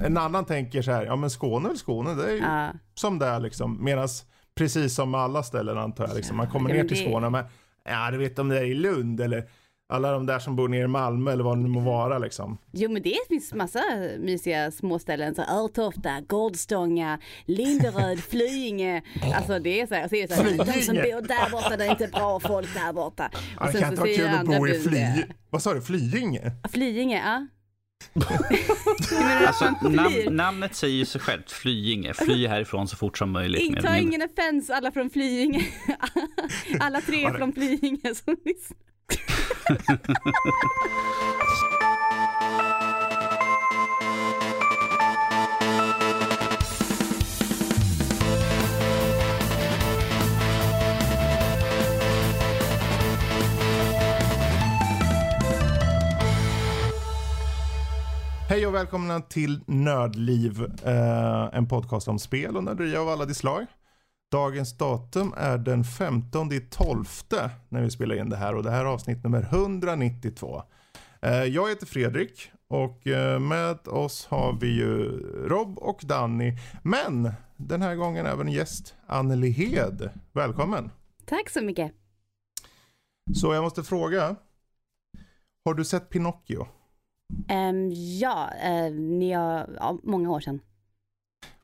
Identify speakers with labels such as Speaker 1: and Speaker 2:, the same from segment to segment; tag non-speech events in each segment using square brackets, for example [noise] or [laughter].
Speaker 1: en annan tänker så här, ja men Skåne är Skåne, det är ju
Speaker 2: Ja.
Speaker 1: som det är liksom. Medan precis som med alla ställen antar jag, liksom, man kommer ner till Skåne men ja du vet om det är i Lund eller alla de där som bor nere i Malmö eller vad det nu må vara liksom.
Speaker 2: Jo men det finns massa mysiga småställen, så Örtofta, Gårdstånga, Linderöd, [laughs] Flyinge. Alltså det är så här, och så är det så här, de som bor där borta, det är inte bra folk där borta.
Speaker 1: Ja, det kan inte vara kul att bo i Fly... Vad sa du? Flyinge?
Speaker 2: Flyinge, ja.
Speaker 3: Alltså, nam namnet säger ju sig självt, Flyinge. Fly härifrån så fort som möjligt. Mer
Speaker 2: ta ingen offense alla från Flyinge. [laughs] Alla tre från Flyinge som lyssnar. [laughs]
Speaker 1: Hej och välkomna till Nördliv, eh, en podcast om spel och nörderi av alla de slag. Dagens datum är den 15 i 12 när vi spelar in det här och det här är avsnitt nummer 192. Eh, jag heter Fredrik och eh, med oss har vi ju Rob och Danny, men den här gången även gäst Anneli Hed. Välkommen!
Speaker 2: Tack så mycket.
Speaker 1: Så jag måste fråga, har du sett Pinocchio?
Speaker 2: Ehm, ja, uh, ni har, ja, många år sedan.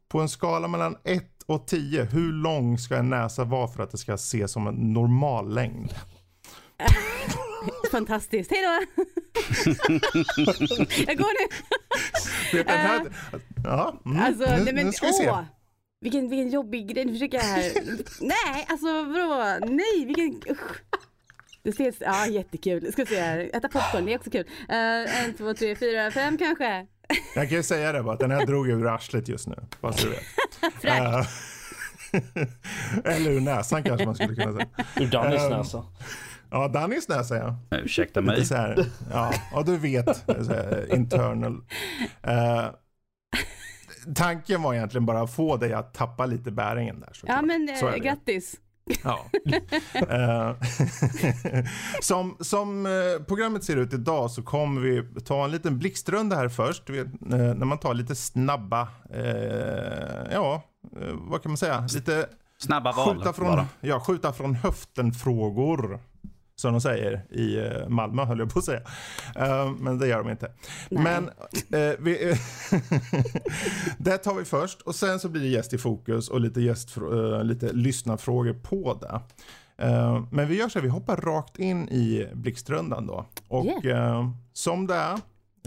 Speaker 1: På en skala mellan 1 och 10, hur lång ska en näsa vara för att det ska ses som en normal längd? [laughs]
Speaker 2: Fantastiskt, hej då! [laughs] jag går nu.
Speaker 1: Vet den här... Ja, mm,
Speaker 2: Alltså,
Speaker 1: nu,
Speaker 2: nej men
Speaker 1: nu ska vi se.
Speaker 2: åh! Vilken, vilken jobbig grej, nu försöker jag här. [laughs] Nej, alltså vadå? Nej, vilken... Usch. Det ser, ja jättekul. Ska se här, äta popcorn, det är också kul. Uh, en, två, tre, fyra, fem kanske.
Speaker 1: Jag kan ju säga det bara, att den här drog ur arslet just nu. Fast du vet. Eh, [laughs] Eller ur näsan kanske man skulle kunna säga.
Speaker 4: Ur Dannys
Speaker 1: Ehm,
Speaker 4: näsa.
Speaker 1: Ja, Dannys näsa ja.
Speaker 3: Ursäkta
Speaker 1: Lite
Speaker 3: mig.
Speaker 1: så här, ja, ja, du vet. Så här, internal. Eh, tanken var egentligen bara att få dig att tappa lite bäringen där.
Speaker 2: Ja
Speaker 1: såklart.
Speaker 2: men
Speaker 1: Så
Speaker 2: uh, grattis.
Speaker 1: Ja. Eh, [laughs] som som eh, programmet ser ut idag så kommer vi ta en liten blixtrunda här först. Eh, när man tar lite snabba, eh, ja, vad kan man säga? Lite
Speaker 3: Snabba val
Speaker 1: skjuta från,
Speaker 3: bara.
Speaker 1: ja, skjuta från höften-frågor. Som de säger i eh, Malmö höll jag på att säga. Eh, men det gör de inte.
Speaker 2: Nej.
Speaker 1: Men eh, vi, [laughs] det tar vi först och sen så blir det gäst i fokus och lite, gäst, lite lyssnarfrågor på det. Men vi gör så här, vi hoppar rakt in i blixtrundan då. Och eh, som det är,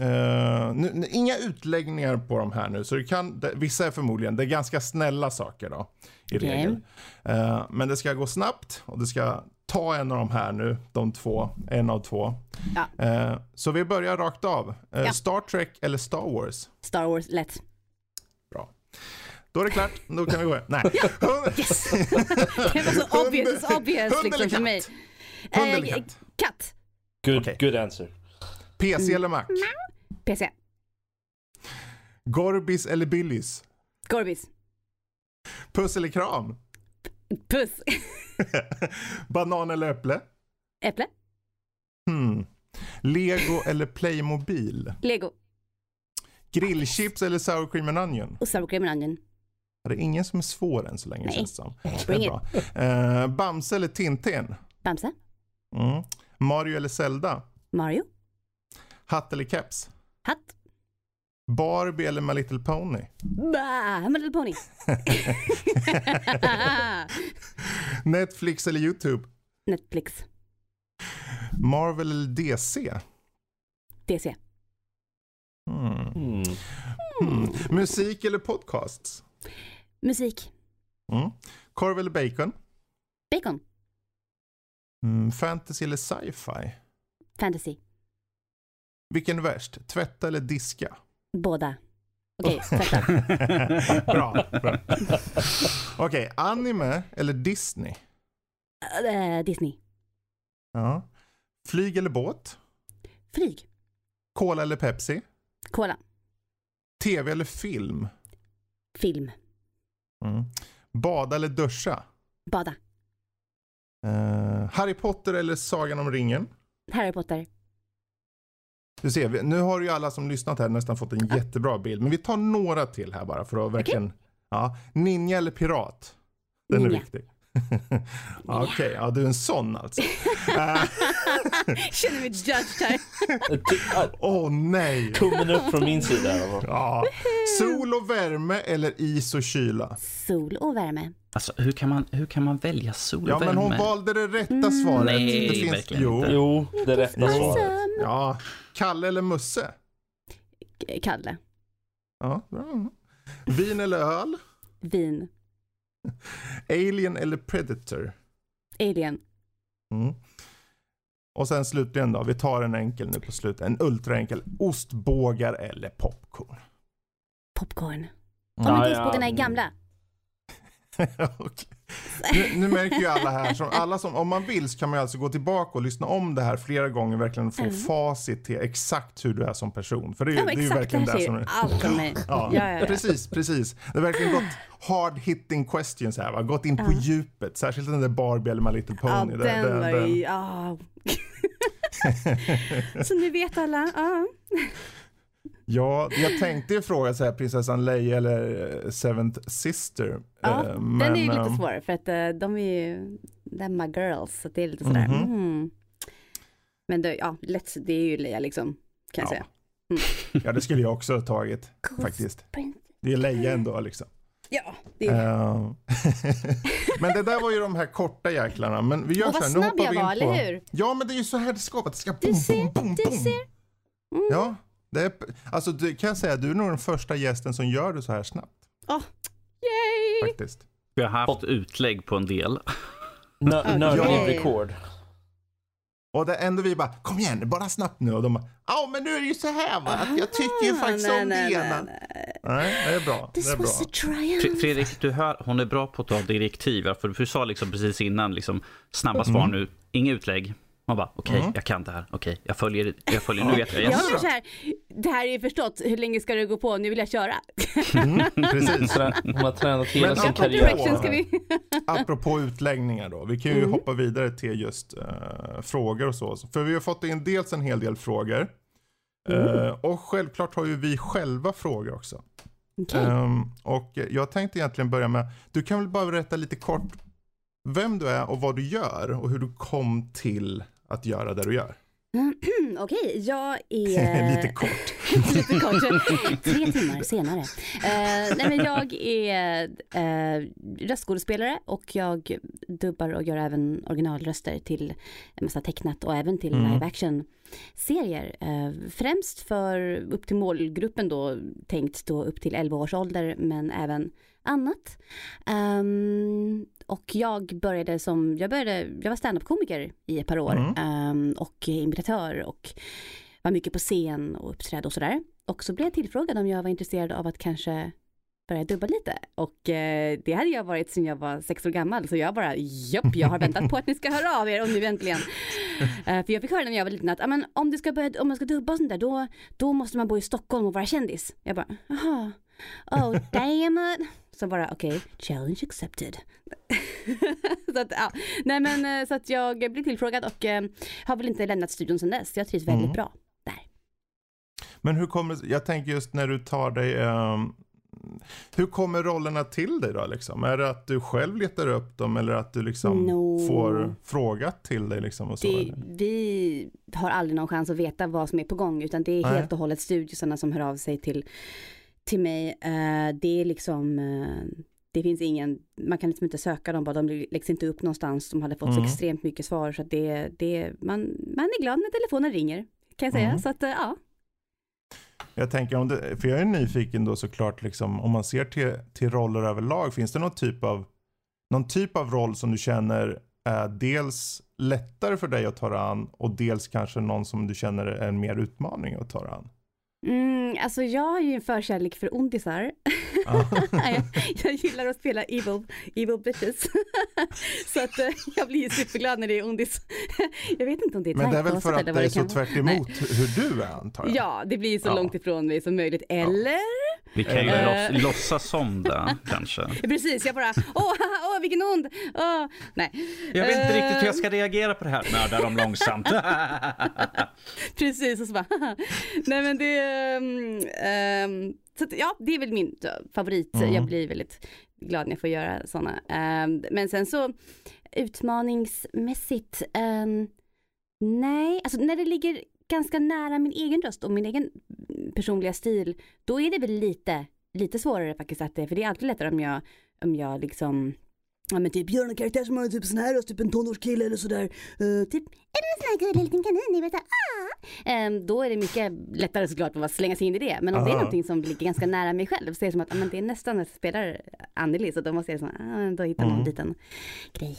Speaker 1: eh, nu, inga utläggningar på de här nu, så det kan, det, vissa är förmodligen, det är ganska snälla saker då i
Speaker 2: Okej.
Speaker 1: regel. Eh, men det ska gå snabbt och det ska ta en av de här nu, de två, en av två.
Speaker 2: Ja.
Speaker 1: Eh, så vi börjar rakt av. Eh,
Speaker 2: Ja.
Speaker 1: Star Trek eller Star Wars?
Speaker 2: Star Wars, lätt.
Speaker 1: Bra. Då är det klart, då kan vi gå. Nej.
Speaker 2: Yes! [laughs] Det var så obvious, så obvious
Speaker 1: Hund
Speaker 2: liksom för mig.
Speaker 1: Hund
Speaker 2: Eh,
Speaker 1: eller katt?
Speaker 2: Katt.
Speaker 4: Good,
Speaker 1: Okej.
Speaker 4: good answer.
Speaker 1: PC eller Mac?
Speaker 2: PC.
Speaker 1: Gorbis eller Billys?
Speaker 2: Gorbis.
Speaker 1: Puss eller kram?
Speaker 2: Puss. [laughs]
Speaker 1: Banan eller äpple?
Speaker 2: Äpple.
Speaker 1: Hmm. Lego eller Playmobil?
Speaker 2: Lego.
Speaker 1: Grillchips eller sour cream and onion?
Speaker 2: Och sour cream and onion.
Speaker 1: Det är ingen som är svår än så länge
Speaker 2: Nej.
Speaker 1: känns som. Det bra. Eh, Bamse eller Tintin?
Speaker 2: Bamse.
Speaker 1: Mm. Mario eller Zelda?
Speaker 2: Mario.
Speaker 1: Hatt eller keps?
Speaker 2: Hatt.
Speaker 1: Barbie eller My Little Pony?
Speaker 2: Bah, My Little Pony. [laughs]
Speaker 1: Netflix eller YouTube?
Speaker 2: Netflix.
Speaker 1: Marvel eller DC?
Speaker 2: DC.
Speaker 1: Hmm.
Speaker 4: Mm.
Speaker 1: Hmm. Musik eller podcasts?
Speaker 2: Musik.
Speaker 1: Mm. Korv eller bacon?
Speaker 2: Bacon.
Speaker 1: Mm. Fantasy eller sci-fi?
Speaker 2: Fantasy.
Speaker 1: Vilken är värst? Tvätta eller diska?
Speaker 2: Båda. Okej, tvätta. [laughs]
Speaker 1: bra. bra. [laughs] Okej, anime eller Disney?
Speaker 2: Eh, Disney.
Speaker 1: Ja. Flyg eller båt?
Speaker 2: Flyg.
Speaker 1: Cola eller Pepsi?
Speaker 2: Cola.
Speaker 1: TV eller film?
Speaker 2: Film.
Speaker 1: Mm. Bada eller duscha?
Speaker 2: Bada.
Speaker 1: Eh, Harry Potter eller Sagan om ringen?
Speaker 2: Harry Potter.
Speaker 1: Du ser, vi- nu har ju alla som lyssnat här nästan fått en jättebra bild. Men vi tar några till här bara för att verkligen. Ja, ninja eller pirat? Den är
Speaker 2: Ninja.
Speaker 1: viktig. Ja, Okej, ja, du är en sån alltså. [laughs]
Speaker 2: Känner mig judged här. [laughs]
Speaker 1: Åh nej.
Speaker 4: Tummen upp från min sida.
Speaker 1: Ja. Sol och värme eller is och kyla?
Speaker 2: Sol och värme.
Speaker 3: Alltså hur kan man, hur kan man välja sol och
Speaker 1: Ja, men
Speaker 3: värme?
Speaker 1: hon valde det rätta svaret.
Speaker 3: Nej,
Speaker 1: det finns...
Speaker 3: verkligen
Speaker 1: jo.
Speaker 3: inte.
Speaker 4: Jo, det rätta svaret.
Speaker 1: Ja. Kalle eller Musse?
Speaker 2: Kalle.
Speaker 1: Ja, bra. Vin eller öl?
Speaker 2: Vin. [laughs]
Speaker 1: Alien eller Predator?
Speaker 2: Alien.
Speaker 1: Mm. Och sen slutligen då, vi tar en enkel nu på slutet. En ultraenkel. Ostbågar eller popcorn?
Speaker 2: Popcorn. Om
Speaker 4: Ja, ja.
Speaker 2: ostbågarna är gamla. [laughs]
Speaker 1: Okej. Nu, nu märker ju alla här, som, alla som, om man vill så kan man ju alltså gå tillbaka och lyssna om det här flera gånger verkligen få
Speaker 2: Mm.
Speaker 1: facit till exakt hur du är som person. För det
Speaker 2: Ja,
Speaker 1: det är ju verkligen det som är...
Speaker 2: allt om mig.
Speaker 1: Ja,
Speaker 2: Ja, ja, ja.
Speaker 1: precis, precis. Det har verkligen gått hard hitting questions här va, gått in på
Speaker 2: Ja.
Speaker 1: djupet. Särskilt den där Barbie eller My Little
Speaker 2: Ja,
Speaker 1: Pony. Det-
Speaker 2: den
Speaker 1: det-
Speaker 2: var
Speaker 1: den-
Speaker 2: ju... Ja. [laughs] Så nu vet alla. Ja.
Speaker 1: Ja, jag tänkte ju fråga så här, prinsessan Leia eller eh, Seventh Sister.
Speaker 2: Ja,
Speaker 1: eh,
Speaker 2: den är ju
Speaker 1: men,
Speaker 2: lite
Speaker 1: eh,
Speaker 2: svår för att de är ju, är my girls, så det är lite sådär.
Speaker 1: Mhm.
Speaker 2: Mm. Men det, ja, lätt, det är ju Leia liksom, kan jag
Speaker 1: Ja.
Speaker 2: säga. [laughs]
Speaker 1: Ja, det skulle jag också ha tagit faktiskt. Det är Leia ändå liksom.
Speaker 2: Ja, det är
Speaker 1: Eh, [laughs] men det där var ju de här korta jäklarna. Men vi gör
Speaker 2: Och
Speaker 1: så
Speaker 2: vad
Speaker 1: här, nu
Speaker 2: snabb
Speaker 1: hoppar
Speaker 2: jag var,
Speaker 1: på...
Speaker 2: eller hur?
Speaker 1: Ja, men det är ju så här det ska vara. Det ska
Speaker 2: Du
Speaker 1: boom,
Speaker 2: ser,
Speaker 1: boom, boom,
Speaker 2: du
Speaker 1: boom.
Speaker 2: ser. Mm.
Speaker 1: Ja, det är, alltså du kan jag säga, du är nog den första gästen som gör det så här snabbt
Speaker 2: Yay!
Speaker 1: faktiskt.
Speaker 3: Vi har haft utlägg på en del.
Speaker 4: Nö- Nördliv
Speaker 2: Ja.
Speaker 4: rekord.
Speaker 1: Och det ändå vi bara, kom igen, bara snabbt nu. Och de bara, ja men nu är det ju så här va, att jag tycker ju
Speaker 2: Ah,
Speaker 1: faktiskt
Speaker 2: nej,
Speaker 1: om det
Speaker 2: nej,
Speaker 1: ena.
Speaker 2: nej, nej.
Speaker 1: Nej, det är bra. Det
Speaker 2: This
Speaker 1: är bra.
Speaker 2: was a
Speaker 3: Fre-
Speaker 2: triumph.
Speaker 3: Fredrik, du hör, hon är bra på att ta direktiv. För du sa liksom precis innan, liksom, snabba svar
Speaker 1: Mm.
Speaker 3: nu, inga utlägg. Man bara, okej,
Speaker 1: Mm.
Speaker 3: jag kan det här. Okej, jag följer, jag följer, nu vet jag.
Speaker 2: Jag undrar så här, det här är ju förstått, hur länge ska det gå på, nu vill jag köra.
Speaker 1: Mm, precis. [laughs]
Speaker 4: Hon har tränat hela
Speaker 1: Men
Speaker 4: sin
Speaker 1: apropå-
Speaker 4: karriär.
Speaker 2: Ska vi... [laughs]
Speaker 1: Apropå utläggningar då. Vi kan ju
Speaker 2: Mm.
Speaker 1: hoppa vidare till just eh, frågor och så. För vi har fått in dels en hel del frågor.
Speaker 2: Mm.
Speaker 1: Eh, och självklart har ju vi själva frågor också.
Speaker 2: Okej.
Speaker 1: Ehm, och jag tänkte egentligen börja med, du kan väl bara berätta lite kort vem du är och vad du gör och hur du kom till att göra det du gör. [clears throat]
Speaker 2: Okej, jag är... [laughs]
Speaker 1: lite kort. [laughs]
Speaker 2: Lite kort. [laughs] Tre timmar senare. Eh, nej men jag är uh, röstskådespelare och jag dubbar och gör även originalröster till en massa tecknat och även till
Speaker 1: Mm.
Speaker 2: live action serier. Eh, främst för upp till målgruppen då tänkt då upp till 11 års ålder men även annat. Ehm, och jag började som, jag började, jag var standup-komiker i ett par år
Speaker 1: Mm.
Speaker 2: ehm, och imitatör och var mycket på scen och uppträdde och sådär. Och så blev jag tillfrågad om jag var intresserad av att kanske börja dubba lite. Och eh, det hade jag varit sedan jag var sex år gammal. Så jag bara, japp, jag har väntat på att ni ska höra av er och nu äntligen. [laughs] Eh, för jag fick höra när jag var liten att, "Ja, men om, du ska börja, om man ska dubba och sånt där, då, då måste man bo i Stockholm och vara kändis. Jag bara, jaha, oh damn it. Så bara, okej, challenge accepted. [laughs] så att, ja. Nej men eh, så att jag blev tillfrågad och eh, har väl inte lämnat studion sedan dess. Jag trivs väldigt
Speaker 1: Mm.
Speaker 2: bra.
Speaker 1: Men hur kommer, jag tänker just när du tar dig, ehm, hur kommer rollerna till dig då liksom? Är det att du själv letar upp dem eller att du liksom
Speaker 2: No.
Speaker 1: får frågat till dig liksom och så?
Speaker 2: Det, vi har aldrig någon chans att veta vad som är på gång utan det är
Speaker 1: Nej.
Speaker 2: helt och hållet studiosarna som hör av sig till, till mig. Eh, det är liksom, eh, det finns ingen, man kan liksom inte söka dem bara, de läggs inte upp någonstans. De hade fått så
Speaker 1: Mm.
Speaker 2: extremt mycket svar så att det, det, man, man är glad när telefonen ringer. Kan jag säga.
Speaker 1: Mm.
Speaker 2: Så att eh, ja.
Speaker 1: Jag tänker om det, för jag är nyfiken då såklart liksom om man ser till, till roller överlag, finns det någon typ av någon typ av roll som du känner är dels lättare för dig att ta dig an och dels kanske någon som du känner är en mer utmaning att ta dig an?
Speaker 2: Mm, alltså jag har ju en förkärlek för ondisar. [laughs]
Speaker 1: Ja. [laughs]
Speaker 2: jag, jag gillar att spela evil, evil bitches. [laughs] så att eh, jag blir superglad när det är ondis. [laughs] jag vet inte om det är
Speaker 1: Men det är väl för att det är så tvärt emot hur du är antar jag?
Speaker 2: Ja, det blir så
Speaker 1: Ja.
Speaker 2: långt ifrån mig som möjligt. Eller
Speaker 3: Vi kan ju
Speaker 2: Eh.
Speaker 3: låts- låtsas som det kanske.
Speaker 2: Precis, jag bara åh, haha, åh vilken ond. Åh. Nej.
Speaker 3: Jag vet inte
Speaker 2: Eh,
Speaker 3: riktigt hur jag ska reagera på det här. Mördar dem långsamt.
Speaker 2: Precis, och så bara Nej men det, ehm, ehm, så att, ja det är väl min uh, favorit.
Speaker 1: Mm.
Speaker 2: Jag blir väldigt glad när jag får göra sådana. men sen så utmaningsmässigt, ehm, nej, alltså när det ligger ganska nära min egen röst och min egen personliga stil, då är det väl lite, lite svårare faktiskt att det, för det är alltid lättare om jag, om jag liksom Ja men typ gör en karaktär som har typ sån här röst, typ en tonårskille eller sådär. Uh, typ, är du en sån här gullig liten kanin? Ni vet, ah. Ehm, då är det mycket lättare såklart att slänga sig in i det. Men om det är
Speaker 1: Aha.
Speaker 2: någonting som ligger ganska nära mig själv så är det som att ah, men det är nästan jag spelar Anneli så då måste jag liksom, ah, då hitta någon
Speaker 1: Mm.
Speaker 2: liten grej.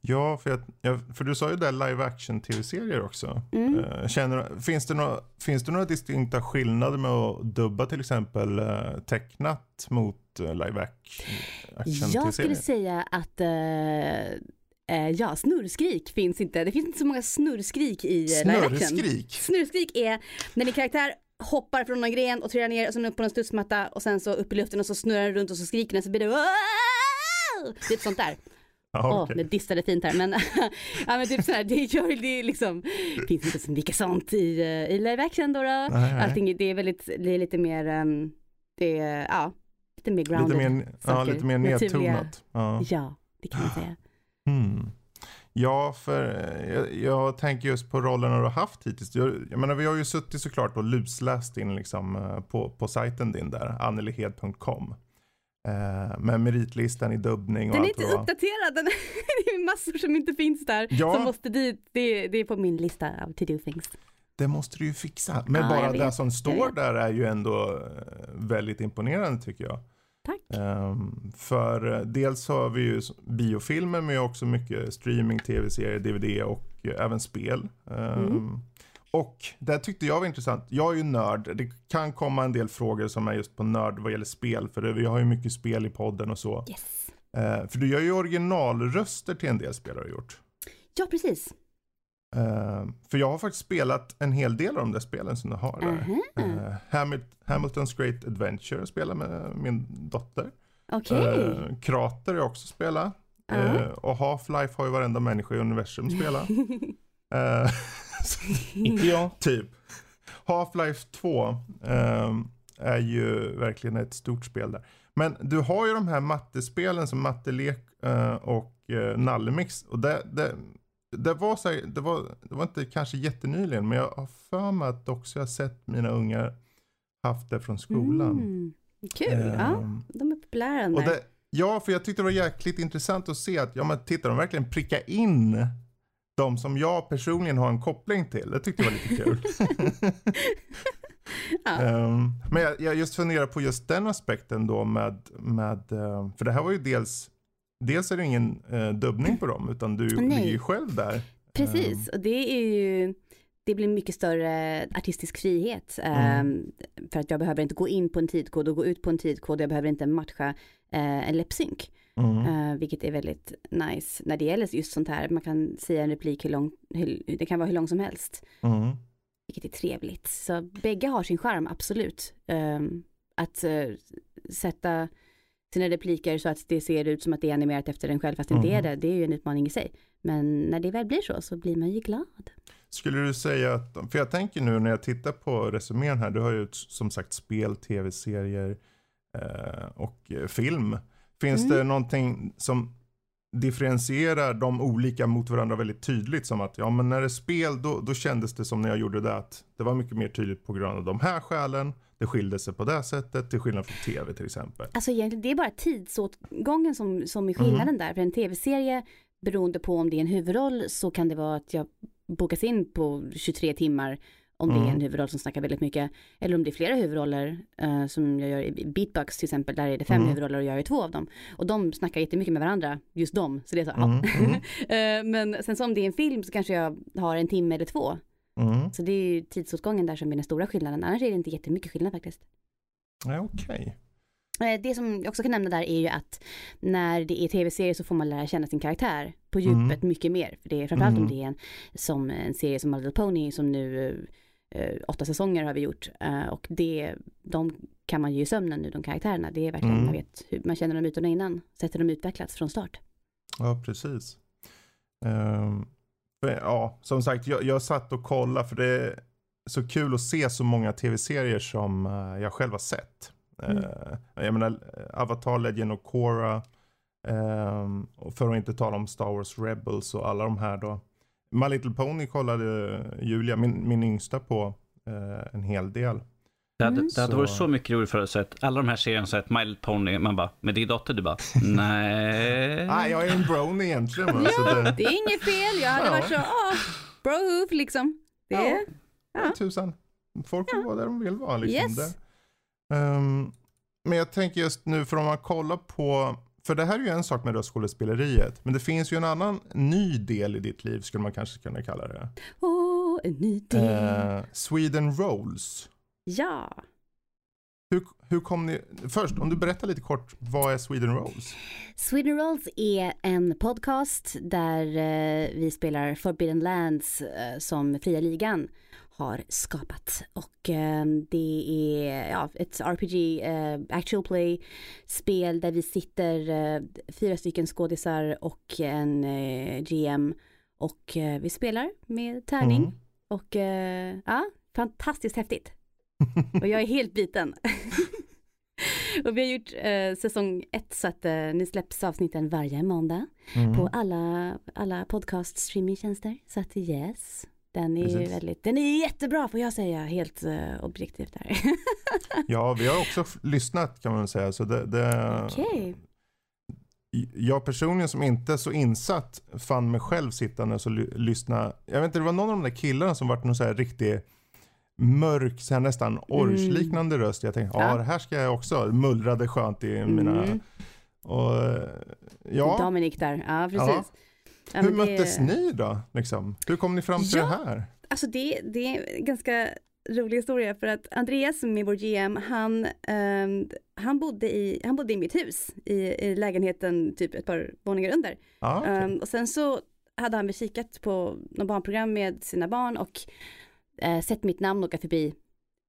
Speaker 1: Ja, för, jag, jag, för du sa ju där live action tv-serier också.
Speaker 2: Mm.
Speaker 1: Eh, känner, finns, det några, finns det några distinkta skillnader med att dubba till exempel eh, tecknat mot eh, live ac- action
Speaker 2: Jag skulle
Speaker 1: tv-serier?
Speaker 2: säga att eh, ja, snurrskrik finns inte. Det finns inte så många snurrskrik i eh, live action.
Speaker 1: Snurrskrik?
Speaker 2: Snurrskrik är när din karaktär hoppar från någon gren och trillar ner och sen upp på en studsmatta och sen så upp i luften och så snurrar den runt och så skriker den så blir det "Wow!" Typ sånt där.
Speaker 1: Ja,
Speaker 2: Åh,
Speaker 1: okej.
Speaker 2: det distade fint här men, [laughs] ja, men typ sådär, det gör det liksom, finns inte så mycket sånt i, eh, i live action då. då.
Speaker 1: Nej, nej.
Speaker 2: Allting, det är väldigt, det är lite mer, um, det är, ja, lite mer
Speaker 1: Lite
Speaker 2: grounded.
Speaker 1: mer, ja, lite mer nedtonat. Ja.
Speaker 2: Ja, det kan man säga. [gasps]
Speaker 1: Hmm. Ja, för eh, jag, jag tänker just på rollerna du har haft hittills. Jag, jag menar, vi har ju suttit såklart och lusläst in liksom, eh, på, på sajten din där, annelihed.com. Eh, med meritlistan i dubbning och
Speaker 2: Den är inte uppdaterad, den, [laughs] det är massor som inte finns där.
Speaker 1: Ja.
Speaker 2: Som måste dit, det, det är på min lista av to do things.
Speaker 1: Det måste du ju fixa. Men
Speaker 2: Ja,
Speaker 1: bara det som står där är ju ändå eh, väldigt imponerande tycker jag.
Speaker 2: Tack.
Speaker 1: Ehm, för eh, dels har vi ju biofilmer men också mycket streaming, tv-serier, DVD och även spel. Ehm,
Speaker 2: Mm.
Speaker 1: Och det tyckte jag var intressant. Jag är ju nörd. Det kan komma en del frågor som är just på nörd vad gäller spel. För vi har ju mycket spel i podden och så.
Speaker 2: Yes.
Speaker 1: Eh, för du gör ju originalröster till en del spel har du gjort.
Speaker 2: Ja, precis.
Speaker 1: Eh, för jag har faktiskt spelat en hel del av de där spelen som du har där.
Speaker 2: Aha.
Speaker 1: Eh, Hamil- Hamiltons Great Adventure spelar med min dotter.
Speaker 2: Okej.
Speaker 1: Eh, Krater har jag också spelat.
Speaker 2: Ja.
Speaker 1: Eh, och Half-Life har ju varenda människa i universum spelat. [laughs] Eh,
Speaker 4: jag. [laughs]
Speaker 1: typ. Half-Life 2 eh, är ju verkligen ett stort spel där. Men du har ju de här mattespelen som Mattelek eh, och eh, Nallemix. Och det, det, det, var så här, det, var, det var inte kanske jättenyligen men jag har för mig att också jag har sett mina ungar haft det från skolan.
Speaker 2: Mm. Kul, ja.
Speaker 1: Ehm,
Speaker 2: De är populära där.
Speaker 1: ja, för jag tyckte det var jäkligt intressant att se att, ja men titta, de verkligen pricka in de som jag personligen har en koppling till. Det tyckte jag var lite kul. [laughs]
Speaker 2: Ja.
Speaker 1: Ehm, men jag, jag just funderar på just den aspekten då med, med eh, för det här var ju dels, dels är det ingen uh, dubbning på dem utan du
Speaker 2: Nej.
Speaker 1: ligger ju själv där.
Speaker 2: Precis, och det är ju det blir mycket större artistisk frihet.
Speaker 1: Mm.
Speaker 2: eh, för att jag behöver inte gå in på en tidkod och gå ut på en tidkod. Jag behöver inte matcha eh, en läppsynk.
Speaker 1: Mm.
Speaker 2: Eh, vilket är väldigt nice när det gäller just sånt här. Man kan säga en replik hur lång, hur, det kan vara hur lång som helst.
Speaker 1: Mm.
Speaker 2: Vilket är trevligt. Så bägge har sin charm, absolut. Ehm, att eh, sätta sina repliker så att det ser ut som att det är animerat efter en själv fast det inte är
Speaker 1: Mhm.
Speaker 2: det. Det är ju en utmaning i sig. Men när det väl blir så så blir man ju glad.
Speaker 1: Skulle du säga att, för jag tänker nu när jag tittar på resumén här, du har ju som sagt spel, tv-serier eh, och film. Finns
Speaker 2: Mm.
Speaker 1: det någonting som differentierar de olika mot varandra väldigt tydligt? Som att, ja men när det är spel då, då kändes det som när jag gjorde det att det var mycket mer tydligt på grund av de här skälen. Det skilde sig på det sättet till skillnad från tv till exempel.
Speaker 2: Alltså egentligen, det är bara tidsåtgången som, som är skillnaden där. För en tv-serie, beroende på om det är en huvudroll, så kan det vara att jag bokas in på 23 timmar om det är
Speaker 1: Mm.
Speaker 2: en huvudroll som snackar väldigt mycket. Eller om det är flera huvudroller, eh, som jag gör i Beatbox till exempel, där är det fem
Speaker 1: Mm.
Speaker 2: huvudroller och jag är två av dem. Och de snackar jättemycket med varandra, just de. Så det är så,
Speaker 1: Mm, mm. [laughs]
Speaker 2: Eh, Men sen så om det är en film så kanske jag har en timme eller två.
Speaker 1: Mm.
Speaker 2: Så det är ju tidsåtgången där som är den stora skillnaden. Annars är det inte jättemycket skillnad faktiskt.
Speaker 1: Ja, Okej.
Speaker 2: Eh, Det som jag också kan nämna där är ju att när det är tv-serier så får man lära känna sin karaktär på djupet mycket mer. För det är framförallt om
Speaker 1: Mm.
Speaker 2: det är en, som en serie som My Little Pony som nu eh, åtta säsonger har vi gjort. Eh, och det, de kan man ju i sömnen nu de karaktärerna. Det är verkligen,
Speaker 1: Mm.
Speaker 2: man vet hur man känner de myterna innan. Sätter de utvecklats från start.
Speaker 1: Ja, precis. För, ja, som sagt, jag, jag satt och kollade för det är så kul att se så många tv-serier som eh, jag själv har sett.
Speaker 2: Mm.
Speaker 1: Eh, jag menar, Avatar, Legend of Korra, ehm, och för att inte tala om Star Wars Rebels och alla de här då. My Little Pony kollade Julia, min, min yngsta, på eh, en hel del.
Speaker 3: Det hade,
Speaker 2: Mm.
Speaker 3: det hade
Speaker 1: Så-
Speaker 3: varit så mycket roligt för att sett alla de här serierna, sett My Little Pony, man bara, med din dotter, du bara, [laughs] nej.
Speaker 1: Nej, jag är en brony egentligen. va, så det,
Speaker 2: Det är inget fel, jag hade
Speaker 1: Ja.
Speaker 2: varit så, ah, brohoof liksom. Det
Speaker 1: Ja. Ja. Tusan. Folk får vara där de vill vara. Liksom.
Speaker 2: Yes.
Speaker 1: Det. Ehm, men jag tänker just nu, för om man kollar på, för det här är ju en sak med röstskådespeleriet, men det finns ju en annan ny del i ditt liv, skulle man kanske kunna kalla det.
Speaker 2: åh, en ny del.
Speaker 1: Eh, Sweden Rolls.
Speaker 2: Ja.
Speaker 1: Hur, hur kom ni, först om du berättar lite kort, vad är Sweden Rolls?
Speaker 2: Sweden Rolls är en podcast där eh, vi spelar Forbidden Lands eh, som Fria Ligan har skapat. Och eh, det är ja, ett RPG, eh, actual play spel där vi sitter eh, fyra stycken skådisar och en eh, GM och vi spelar med tärning.
Speaker 1: Mm.
Speaker 2: Och ja, fantastiskt häftigt. Och jag är helt biten. [laughs] [laughs] och vi har gjort eh, säsong ett så att eh, nu släpps avsnitten varje måndag
Speaker 1: Mm.
Speaker 2: på alla, alla podcast streamingtjänster. Så att yes, den är
Speaker 1: Precis.
Speaker 2: väldigt, den är jättebra får jag säga helt eh, objektivt här. [laughs]
Speaker 1: Ja, vi har också lyssnat kan man säga. Så det, det,
Speaker 2: Okej.
Speaker 1: Jag personligen som inte så insatt fann mig själv sittandes och ly- lyssna. Jag vet inte, det var någon av de där killarna som vart någon så här riktig mörk, så här nästan orchliknande röst. Jag tänkte, ja
Speaker 2: Mm. Ja.
Speaker 1: det här ska jag också. Mullrade skönt i mina...
Speaker 2: Mm.
Speaker 1: Och, eh, ja,
Speaker 2: Dominic där, ja precis.
Speaker 1: Ja. Hur
Speaker 2: det-
Speaker 1: möttes ni då? Liksom? Hur kom ni fram till
Speaker 2: Ja.
Speaker 1: det här?
Speaker 2: Alltså det, det är en ganska rolig historia för att Andreas som är vår GM, han, ehm, han, bodde, i, han bodde i mitt hus i, i lägenheten typ ett par våningar under.
Speaker 1: Ja, okej.
Speaker 2: Ehm, och sen så hade han väl kikat på något barnprogram med sina barn och eh, sett mitt namn åka förbi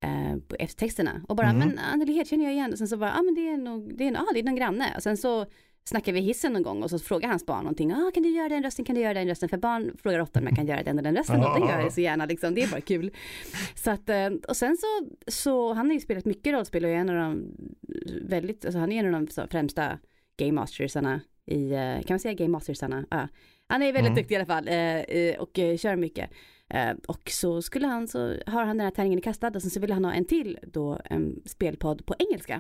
Speaker 2: eh, på eftertexterna och bara,
Speaker 1: Mhm.
Speaker 2: men Anneli Hed känner jag igen och sen så bara, ja ah, men det är nog, det är, ah, det är någon granne och sen så snackar vi hissen någon gång och så frågar hans barn någonting, ah, kan du göra den rösten, kan du göra den rösten, för barn frågar ofta om jag kan göra den och den rösten och det gör jag så gärna liksom, det är bara kul. Så att, eh, och sen så, så han har ju spelat mycket rollspel och är en av de väldigt, alltså han är en av de främsta game mastersarna i, eh, kan man säga game mastersarna? Ja. Han är väldigt
Speaker 1: Mm.
Speaker 2: duktig i alla fall eh, och kör mycket. Eh, Och så skulle han, så har han den här tärningen kastad och sen så ville han ha en till då, en spelpodd på engelska.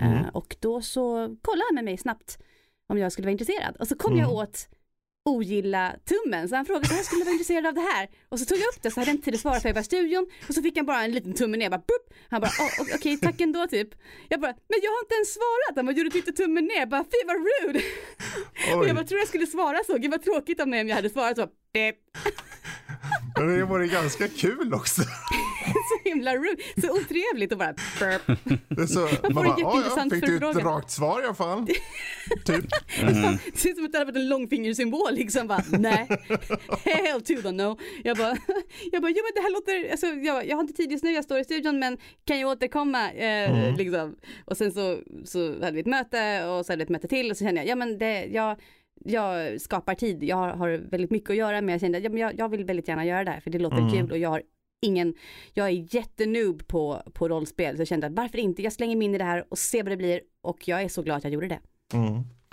Speaker 2: Eh,
Speaker 1: Mm.
Speaker 2: Och då så kollade han med mig snabbt om jag skulle vara intresserad. Och så kom jag
Speaker 1: Mm.
Speaker 2: åt ogilla tummen. Så han frågade, jag skulle vara intresserad av det här. Och så tog jag upp det så hade jag inte tid att svara för jag var i studion. Och så fick han bara en liten tumme ner, bara bup. Han bara, oh, ok- okej tack ändå typ. Jag bara, men jag har inte ens svarat. Han bara, gjorde du inte tummen ner? Jag bara, fy vad rude. Och jag bara, tror jag skulle svara så. Gud vad tråkigt av mig om jag hade svarat så.
Speaker 1: Men det var ju ganska kul också. [laughs]
Speaker 2: Så himla rude. Så otrevligt och bara burp.
Speaker 1: Det är så, man
Speaker 2: får
Speaker 1: bara, "Ja, ja,
Speaker 2: jätteintressant
Speaker 1: fick du ett
Speaker 2: förfrågan."
Speaker 1: rakt svar i alla fall? [laughs] typ.
Speaker 2: Det ser ut som att det hade varit en långfingersymbol liksom. Bara, nej, hell to the no. Jag bara, [laughs] jag bara, jo men det här låter, alltså, jag, jag har inte tid just nu, jag står i studion men kan jag återkomma? Eh,
Speaker 1: Mm.
Speaker 2: liksom. Och sen så, så hade vi ett möte och så hade vi ett möte till och så kände jag, ja men det, jag, jag skapar tid, jag har, väldigt mycket att göra men jag kände att jag, jag vill väldigt gärna göra det här för det låter
Speaker 1: Mm.
Speaker 2: kul och jag har ingen, jag är jättenoob på, på rollspel så jag kände att varför inte, jag slänger mig in i det här och ser vad det blir och jag är så glad att jag gjorde det.
Speaker 1: Mm.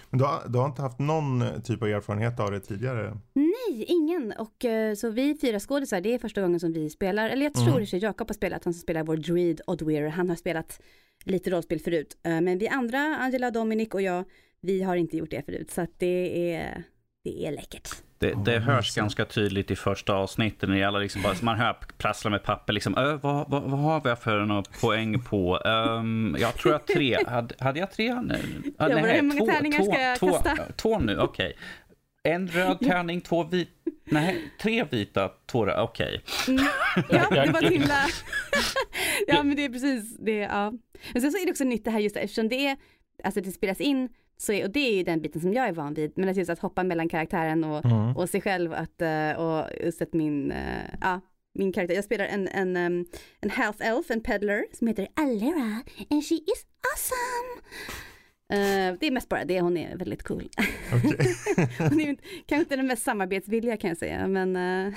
Speaker 1: Men du har, du har inte haft någon typ av erfarenhet av det tidigare?
Speaker 2: Nej, ingen. Och eh, så vi fyra skådisar, det är första gången som vi spelar, eller jag tror
Speaker 1: Mm.
Speaker 2: i sig Jakob har spelat, han som spelar vår druid Oddweir, han har spelat lite rollspel förut. Eh, men vi andra, Angela, Dominic och jag, vi har inte gjort det förut, så att det är, det är läckert.
Speaker 3: Det, det hörs
Speaker 1: mysigt.
Speaker 3: ganska tydligt i första avsnittet när det gäller liksom bara, man hör prassla med papper liksom, ö, vad, vad, vad har vi för några poäng på? Um, jag tror jag tre, [laughs] hade, hade jag tre nu? Ah,
Speaker 2: Ja, hur många
Speaker 3: två,
Speaker 2: tärningar
Speaker 3: två,
Speaker 2: ska jag
Speaker 3: två,
Speaker 2: kasta?
Speaker 3: Två nu, okej. En röd tärning, två vita, nej, tre vita, två röda, okej.
Speaker 2: Mm. Ja, [laughs] det var himla... [laughs] ja, men det är precis det, ja. Men sen så är det också nytt det här just eftersom det är, alltså det spelas in, så och det är ju den biten som jag är van vid, men att just att hoppa mellan karaktären och,
Speaker 1: Mm.
Speaker 2: och sig själv att, eh, och just att min, eh, ja, min karaktär. Jag spelar en, en, en half elf, en peddler som heter Alera and she is awesome. Uh, det är mest bara det, hon är väldigt cool.
Speaker 1: Okej. [laughs]
Speaker 2: hon är kanske inte den mest samarbetsvilliga kan jag säga, men uh,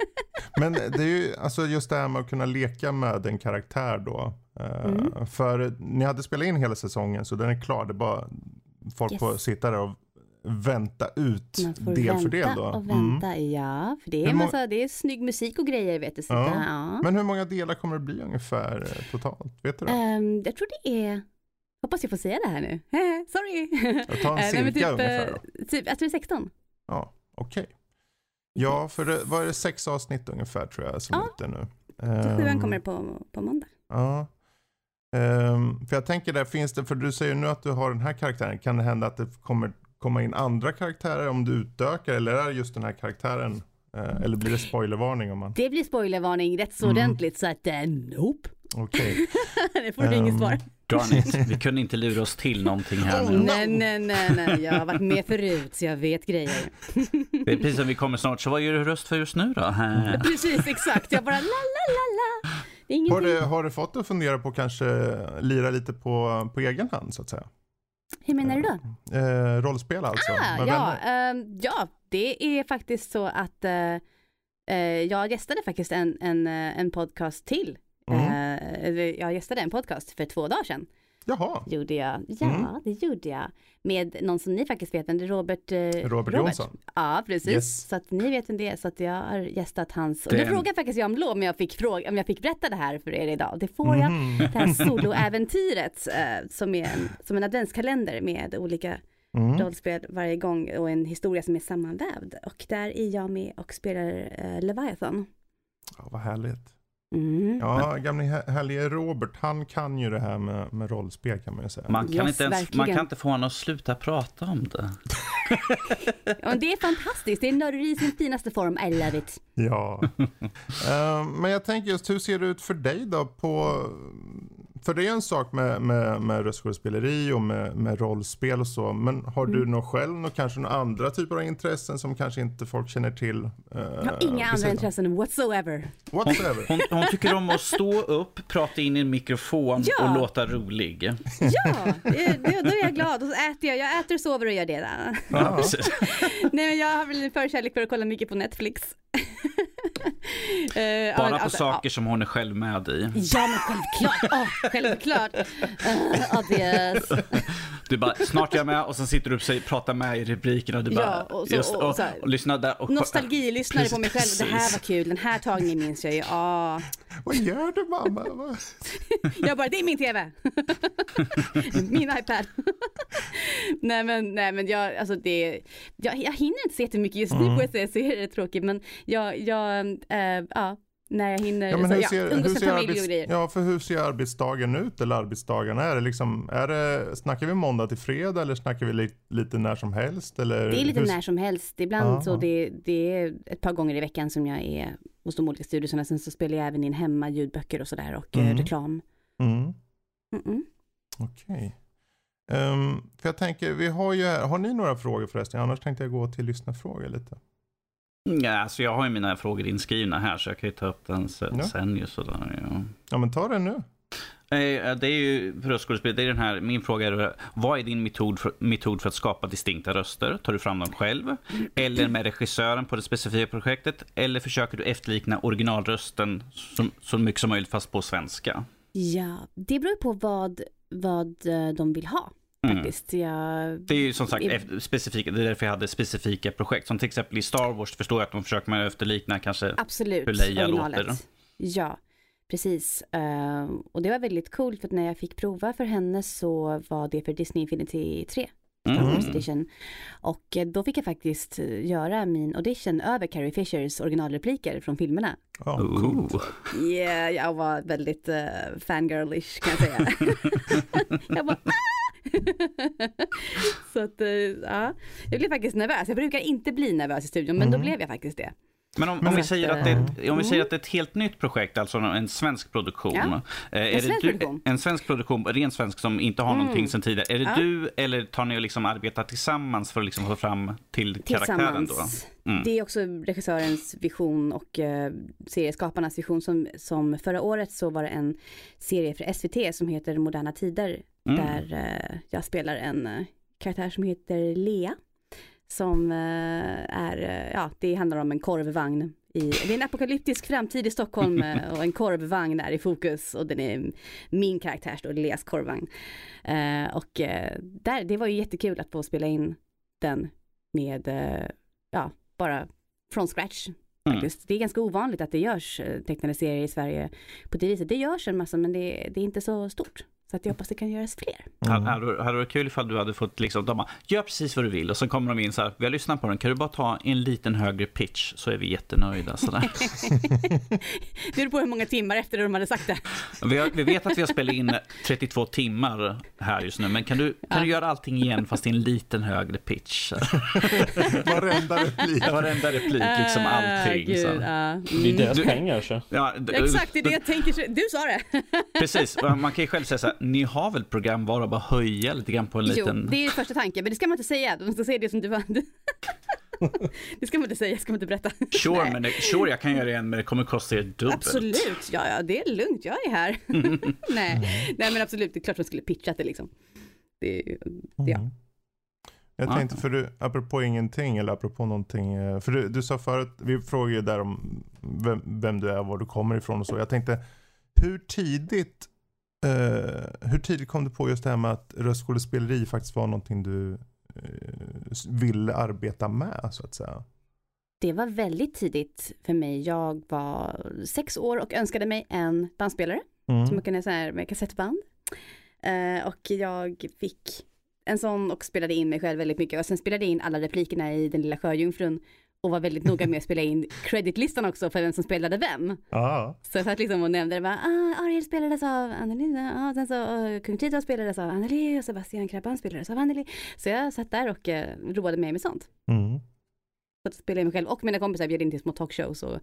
Speaker 2: [laughs]
Speaker 1: Men det är ju alltså just det här med att kunna leka med en karaktär då. Eh,
Speaker 2: Mm.
Speaker 1: För ni hade spelat in hela säsongen så den är klar. Det bara folk
Speaker 2: Yes.
Speaker 1: får sitta där och vänta ut del för del då.
Speaker 2: och
Speaker 1: Mm.
Speaker 2: vänta. Ja, för det är, massa, det är snygg musik och grejer vet du. Så
Speaker 1: Ja.
Speaker 2: ja. Ja.
Speaker 1: Men hur många delar kommer det bli ungefär eh, totalt? Vet du?
Speaker 2: Ehm, jag tror det är, hoppas jag får säga det här nu. [laughs] Sorry.
Speaker 1: Jag tar en
Speaker 2: Eh, nej,
Speaker 1: cirka
Speaker 2: typ,
Speaker 1: ungefär
Speaker 2: eh,
Speaker 1: då.
Speaker 2: typ, jag tror det är 16.
Speaker 1: Ja, okej. Ja, för det var det sex avsnitt ungefär tror jag som
Speaker 2: Ja.
Speaker 1: är ute nu.
Speaker 2: Sjuan
Speaker 1: Ehm,
Speaker 2: kommer på, på måndag.
Speaker 1: Ja. Ehm, för jag tänker där finns det, för du säger nu att du har den här karaktären. Kan det hända att det kommer komma in andra karaktärer om du utökar eller är det just den här karaktären? eh, eller blir det spoilervarning om man?
Speaker 2: Det blir spoilervarning rätt så
Speaker 1: Mm.
Speaker 2: ordentligt så att uh, nope.
Speaker 1: Okej. [laughs]
Speaker 2: det får du inget
Speaker 1: Ehm,
Speaker 2: svar.
Speaker 3: Darn it, vi kunde inte lura oss till någonting här
Speaker 1: Oh,
Speaker 3: nu.
Speaker 1: no.
Speaker 2: Nej, nej, nej, nej, jag har varit med förut så jag vet grejer.
Speaker 3: Det är precis som vi kommer snart, så vad gör du röst för just nu då? [laughs]
Speaker 2: Precis, exakt. Jag bara la, la, la, la. Är
Speaker 1: Har,
Speaker 2: ingenting.
Speaker 1: du, har du fått att fundera på kanske lira lite på, på egen hand så att säga?
Speaker 2: Hur menar du då?
Speaker 1: Eh, rollspel alltså?
Speaker 2: Ah, ja, ehm, ja, det är faktiskt så att eh, eh, jag gästade faktiskt en, en, eh, en podcast till.
Speaker 1: Mm.
Speaker 2: Eh, jag gästade en podcast för två dagar sedan.
Speaker 1: Jaha,
Speaker 2: Gjorde jag. Ja,
Speaker 1: Mm.
Speaker 2: det gjorde jag. Med någon som ni faktiskt vet, det är Robert, eh,
Speaker 1: Robert Jonsson.
Speaker 2: Ja, precis.
Speaker 1: Yes.
Speaker 2: Så att ni vet vem det är. Så att jag har gästat hans. Och
Speaker 3: Det
Speaker 2: då frågade faktiskt jag om lov om jag fick, fråga, om jag fick berätta det här för er idag. Det får jag.
Speaker 1: Mhm.
Speaker 2: Det här soloäventyret eh, som är en, som en adventskalender med olika
Speaker 1: Mm.
Speaker 2: rollspel varje gång och en historia som är sammanvävd. Och där är jag med och spelar eh, Leviathan.
Speaker 1: Ja, vad härligt.
Speaker 2: Mm.
Speaker 1: Ja, gamle hä- härlige Robert, han kan ju det här med, med rollspel kan man ju säga.
Speaker 3: Man kan,
Speaker 2: Yes,
Speaker 3: inte ens, man kan inte få honom att sluta prata om det. [laughs]
Speaker 2: Ja, det är fantastiskt, det är nörderi i sin finaste form, I love it.
Speaker 1: Ja. [laughs] Eh, men jag tänker just hur ser det ut för dig då på för det är en sak med, med, med röstskådespeleri och med, med rollspel och så. Men har du
Speaker 2: Mm.
Speaker 1: något själv, något, kanske några andra typer av intressen som kanske inte folk känner till? Uh,
Speaker 2: Jag har inga andra intressen whatsoever.
Speaker 1: Whatsoever.
Speaker 3: Hon, hon tycker om att stå upp, prata in i en mikrofon
Speaker 2: Ja.
Speaker 3: och låta rolig.
Speaker 2: Ja, det, det, då är jag glad och så äter jag. Jag äter, sover och gör det. Där.
Speaker 1: Ja. [laughs]
Speaker 2: Nej men jag har väl en förkärlek för att kolla mycket på Netflix. [laughs] Eh, ja,
Speaker 3: Bara på
Speaker 2: alltså,
Speaker 3: saker som hon är själv med i.
Speaker 2: Ja, ja men självklart, oh, självklart. Uh, [laughs] obvious.
Speaker 3: Du bara, snart är jag med och sen sitter du och pratar med i rubrikerna och du bara,
Speaker 2: Ja, och så-
Speaker 3: just,
Speaker 2: och
Speaker 3: och,
Speaker 2: så här-
Speaker 3: och lyssnar där och
Speaker 2: Nostalgi, lyssnade på mig själv. Det här var kul, den här tagningen minns jag ju. Ah. [laughs]
Speaker 1: Vad gör du mamma? [laughs]
Speaker 2: Jag bara, det är min TV. min iPad. nej men, nej men jag, alltså det, jag, jag hinner inte se jättemycket just nu
Speaker 1: Mm.
Speaker 2: jag säga, så är det tråkigt. Men jag, jag äh, ja, när jag hinner,
Speaker 1: Ja, men hur
Speaker 2: ja,
Speaker 1: ser,
Speaker 2: umgås
Speaker 1: hur ser, arbets, ja, för hur ser arbetsdagen ut eller arbetsdagarna? Är det liksom, är det, snackar vi måndag till fredag eller snackar vi li, lite när som helst? Eller
Speaker 2: Det är lite
Speaker 1: hur,
Speaker 2: när som helst. Ibland
Speaker 1: Ja,
Speaker 2: så
Speaker 1: ja.
Speaker 2: det, det är ett par gånger i veckan som jag är hos de olika studierna. Sen så spelar jag även in hemma ljudböcker och sådär och eh,
Speaker 1: Mm.
Speaker 2: reklam.
Speaker 1: Mm,
Speaker 2: Mm-mm.
Speaker 1: Okej. Ehm, för jag tänker, vi har ju, har ni några frågor förresten? Annars tänkte jag gå till lyssnarfrågor lite.
Speaker 3: Ja, alltså jag har ju mina frågor inskrivna här så jag kan ju ta upp den sen,
Speaker 1: Ja.
Speaker 3: sen ju sådär. Ja.
Speaker 1: Ja men ta det nu.
Speaker 3: Eh, Det är ju för röstskådespel, det är den här, min fråga är vad är din metod för, metod för att skapa distinkta röster? Tar du fram dem själv? Eller med regissören på det specifika projektet? Eller försöker du efterlikna originalrösten så, så mycket som möjligt fast på svenska?
Speaker 2: Ja, det beror på vad, vad eh, de vill ha
Speaker 3: Mm.
Speaker 2: faktiskt. Jag,
Speaker 3: Det är ju som sagt
Speaker 2: I-
Speaker 3: specifika, det är därför jag hade specifika projekt. Som till exempel i Star Wars förstår jag att de försöker man efterlikna kanske.
Speaker 2: Absolut,
Speaker 3: hur Leia låter.
Speaker 2: Ja, precis. Eh, och det var väldigt coolt för att när jag fick prova för henne så var det för Disney Infinity 3. Star
Speaker 3: Mm.
Speaker 2: Wars edition. Och eh, då fick jag faktiskt eh, göra min audition över Carrie Fishers originalrepliker från filmerna.
Speaker 1: Ja, coolt.
Speaker 3: Ooh.
Speaker 2: Yeah, jag var väldigt uh, fangirlish kan jag säga. [laughs] [laughs] jag bara "Ah!" [laughs] Så att, eh, ja. Jag blev faktiskt nervös. Jag brukar inte bli nervös i studion, men då
Speaker 1: Mhm.
Speaker 2: blev jag faktiskt det.
Speaker 3: Men om, om, vi säger att det, är ett- om vi säger
Speaker 2: mm.
Speaker 3: att det är ett helt nytt projekt, alltså en svensk produktion.
Speaker 2: Ja,
Speaker 3: eh, är det
Speaker 2: svensk
Speaker 3: du,
Speaker 2: produktion.
Speaker 3: En svensk produktion, ren svensk som inte har någonting
Speaker 2: Mm.
Speaker 3: sedan tidigare. Är det
Speaker 2: Ja.
Speaker 3: du eller tar ni och liksom arbetar tillsammans för att liksom få fram till karaktären då? Mm.
Speaker 2: Det är också regissörens vision och eh, serieskaparnas vision. Som, som förra året så var det en serie för SVT som heter Moderna Tider.
Speaker 3: Mm.
Speaker 2: Där eh, jag spelar en eh, karaktär som heter Lea. Som eh, är, eh, ja det handlar om en korvvagn. I, det är en apokalyptisk framtid i Stockholm [laughs] eh, och en korvvagn är i fokus och den är min karaktärs då, Leas korvvagn. Och där, det var ju jättekul att få spela in den med, ja, bara från scratch.
Speaker 3: Mm.
Speaker 2: Det är ganska ovanligt att det görs tecknade serier i Sverige på det viset. Det görs en massa men det, det är inte så stort. Så att jag hoppas det kan göras fler.
Speaker 3: Hade, hade, det- hade det varit kul ifall du hade fått liksom, de bara, gör precis vad du vill och så kommer de in så här, vi har lyssnat på den, kan du bara ta en liten högre pitch så är vi jättenöjda. Så där. [laughs]
Speaker 2: Det beror på hur många timmar efter de hade sagt det.
Speaker 3: Vi, har, vi vet att vi har spelat in 32 timmar här just nu, men kan du, kan
Speaker 2: Ja.
Speaker 3: du göra allting igen fast i en liten högre pitch? [laughs]
Speaker 1: Varenda replik.
Speaker 3: Varenda replik, liksom allting.
Speaker 2: Ah, gud,
Speaker 3: Så.
Speaker 2: ja.
Speaker 4: Det är
Speaker 2: Mm.
Speaker 4: deras
Speaker 3: Du-
Speaker 4: pengar så.
Speaker 3: Ja,
Speaker 2: Exakt, det är det jag tänker. Du sa det.
Speaker 3: Precis, man kan ju själv säga så här, ni har väl program bara bara höja lite grann på en
Speaker 2: Jo,
Speaker 3: liten...
Speaker 2: det är första tanken, men det ska man inte säga. Man ska säga det som du var. [laughs] Det ska man inte säga, ska man inte berätta.
Speaker 3: Sure, men det, sure, jag kan göra det igen, men det kommer kosta er dubbelt.
Speaker 2: Absolut, ja, ja det är lugnt, jag är här. [laughs] nej, nej men absolut, det är klart man skulle pitchat det liksom. Det, är- ja.
Speaker 1: Mm. Jag
Speaker 3: Ja.
Speaker 1: tänkte, för du, apropå ingenting eller apropå någonting. eh, För du, du sa förut, vi frågade ju där om vem, vem du är, var du kommer ifrån och så. Jag tänkte, hur tidigt, eh, hur tidigt kom du på just det här med att röstskådespeleri faktiskt var någonting du eh, ville arbeta med så att säga?
Speaker 2: Det var väldigt tidigt för mig. Jag var sex år och önskade mig en bandspelare
Speaker 1: Mm.
Speaker 2: som man kunde här med kassettband. Eh, och jag fick en sån och spelade in mig själv väldigt mycket och sen spelade jag in alla replikerna i Den lilla sjöjungfrun och var väldigt noga med att spela in creditlistan också för vem som spelade vem.
Speaker 1: Ja.
Speaker 2: Så jag satt liksom och nämnde det bara, ah, Ariel spelades av Anneli, ah, sen så uh, Kung Tito spelades av Anneli och Sebastian Krabban spelades av Anneli. Så jag satt där och uh, roade mig med sånt.
Speaker 1: Mm.
Speaker 2: Så att spela in mig själv och mina kompisar bjöd in till små talkshows och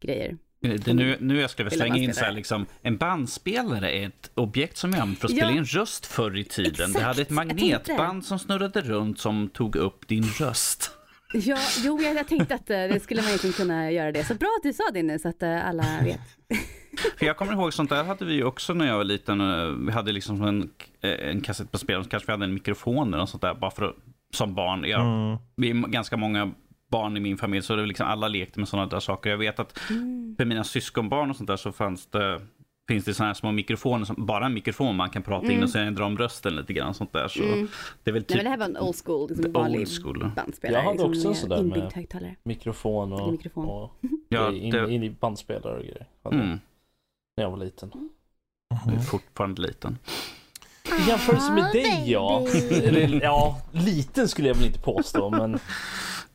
Speaker 2: grejer.
Speaker 3: Det är nu, nu jag skulle slänga in så här,
Speaker 2: bandspelare.
Speaker 3: liksom, en bandspelare är ett objekt som jag använde för att spela
Speaker 2: Ja.
Speaker 3: in röst förr i tiden.
Speaker 2: Exakt,
Speaker 3: Det hade ett magnetband som snurrade runt som tog upp din röst.
Speaker 2: Ja, jo, jag, jag tänkte att uh, det skulle man egentligen kunna göra det. Så bra att du sa det nu så att uh, alla vet.
Speaker 3: För jag kommer ihåg sånt där hade vi ju också när jag var liten. eh, Vi hade liksom en, en kassett på spel och kanske vi hade en mikrofon eller sånt där bara för att, som barn. Jag,
Speaker 1: Mm.
Speaker 3: Vi är ganska många barn i min familj så det var liksom alla lekte med sådana där saker. Jag vet att
Speaker 2: Mm.
Speaker 3: för mina syskonbarn och sånt där så fanns det finns det sådana här små mikrofoner, som, bara en mikrofon man kan prata in
Speaker 2: Mm.
Speaker 3: och sen ändra om rösten lite grann. Sånt där. Så
Speaker 2: Mm.
Speaker 3: det är väl
Speaker 2: Nej
Speaker 3: typ
Speaker 2: men det här var en old school, liksom
Speaker 3: old school.
Speaker 2: bandspelare.
Speaker 4: Jag hade
Speaker 2: liksom,
Speaker 4: också en sådär
Speaker 2: inbyggd
Speaker 4: med-
Speaker 2: högtalare.
Speaker 4: Mikrofon och,
Speaker 2: mikrofon.
Speaker 4: och
Speaker 3: Ja,
Speaker 4: in,
Speaker 3: det,
Speaker 4: in i bandspelare och grejer.
Speaker 3: Mm,
Speaker 4: När jag var liten.
Speaker 3: jag är fortfarande liten.
Speaker 4: I jämförelse med dig ja. [laughs] ja, liten skulle jag väl inte påstå men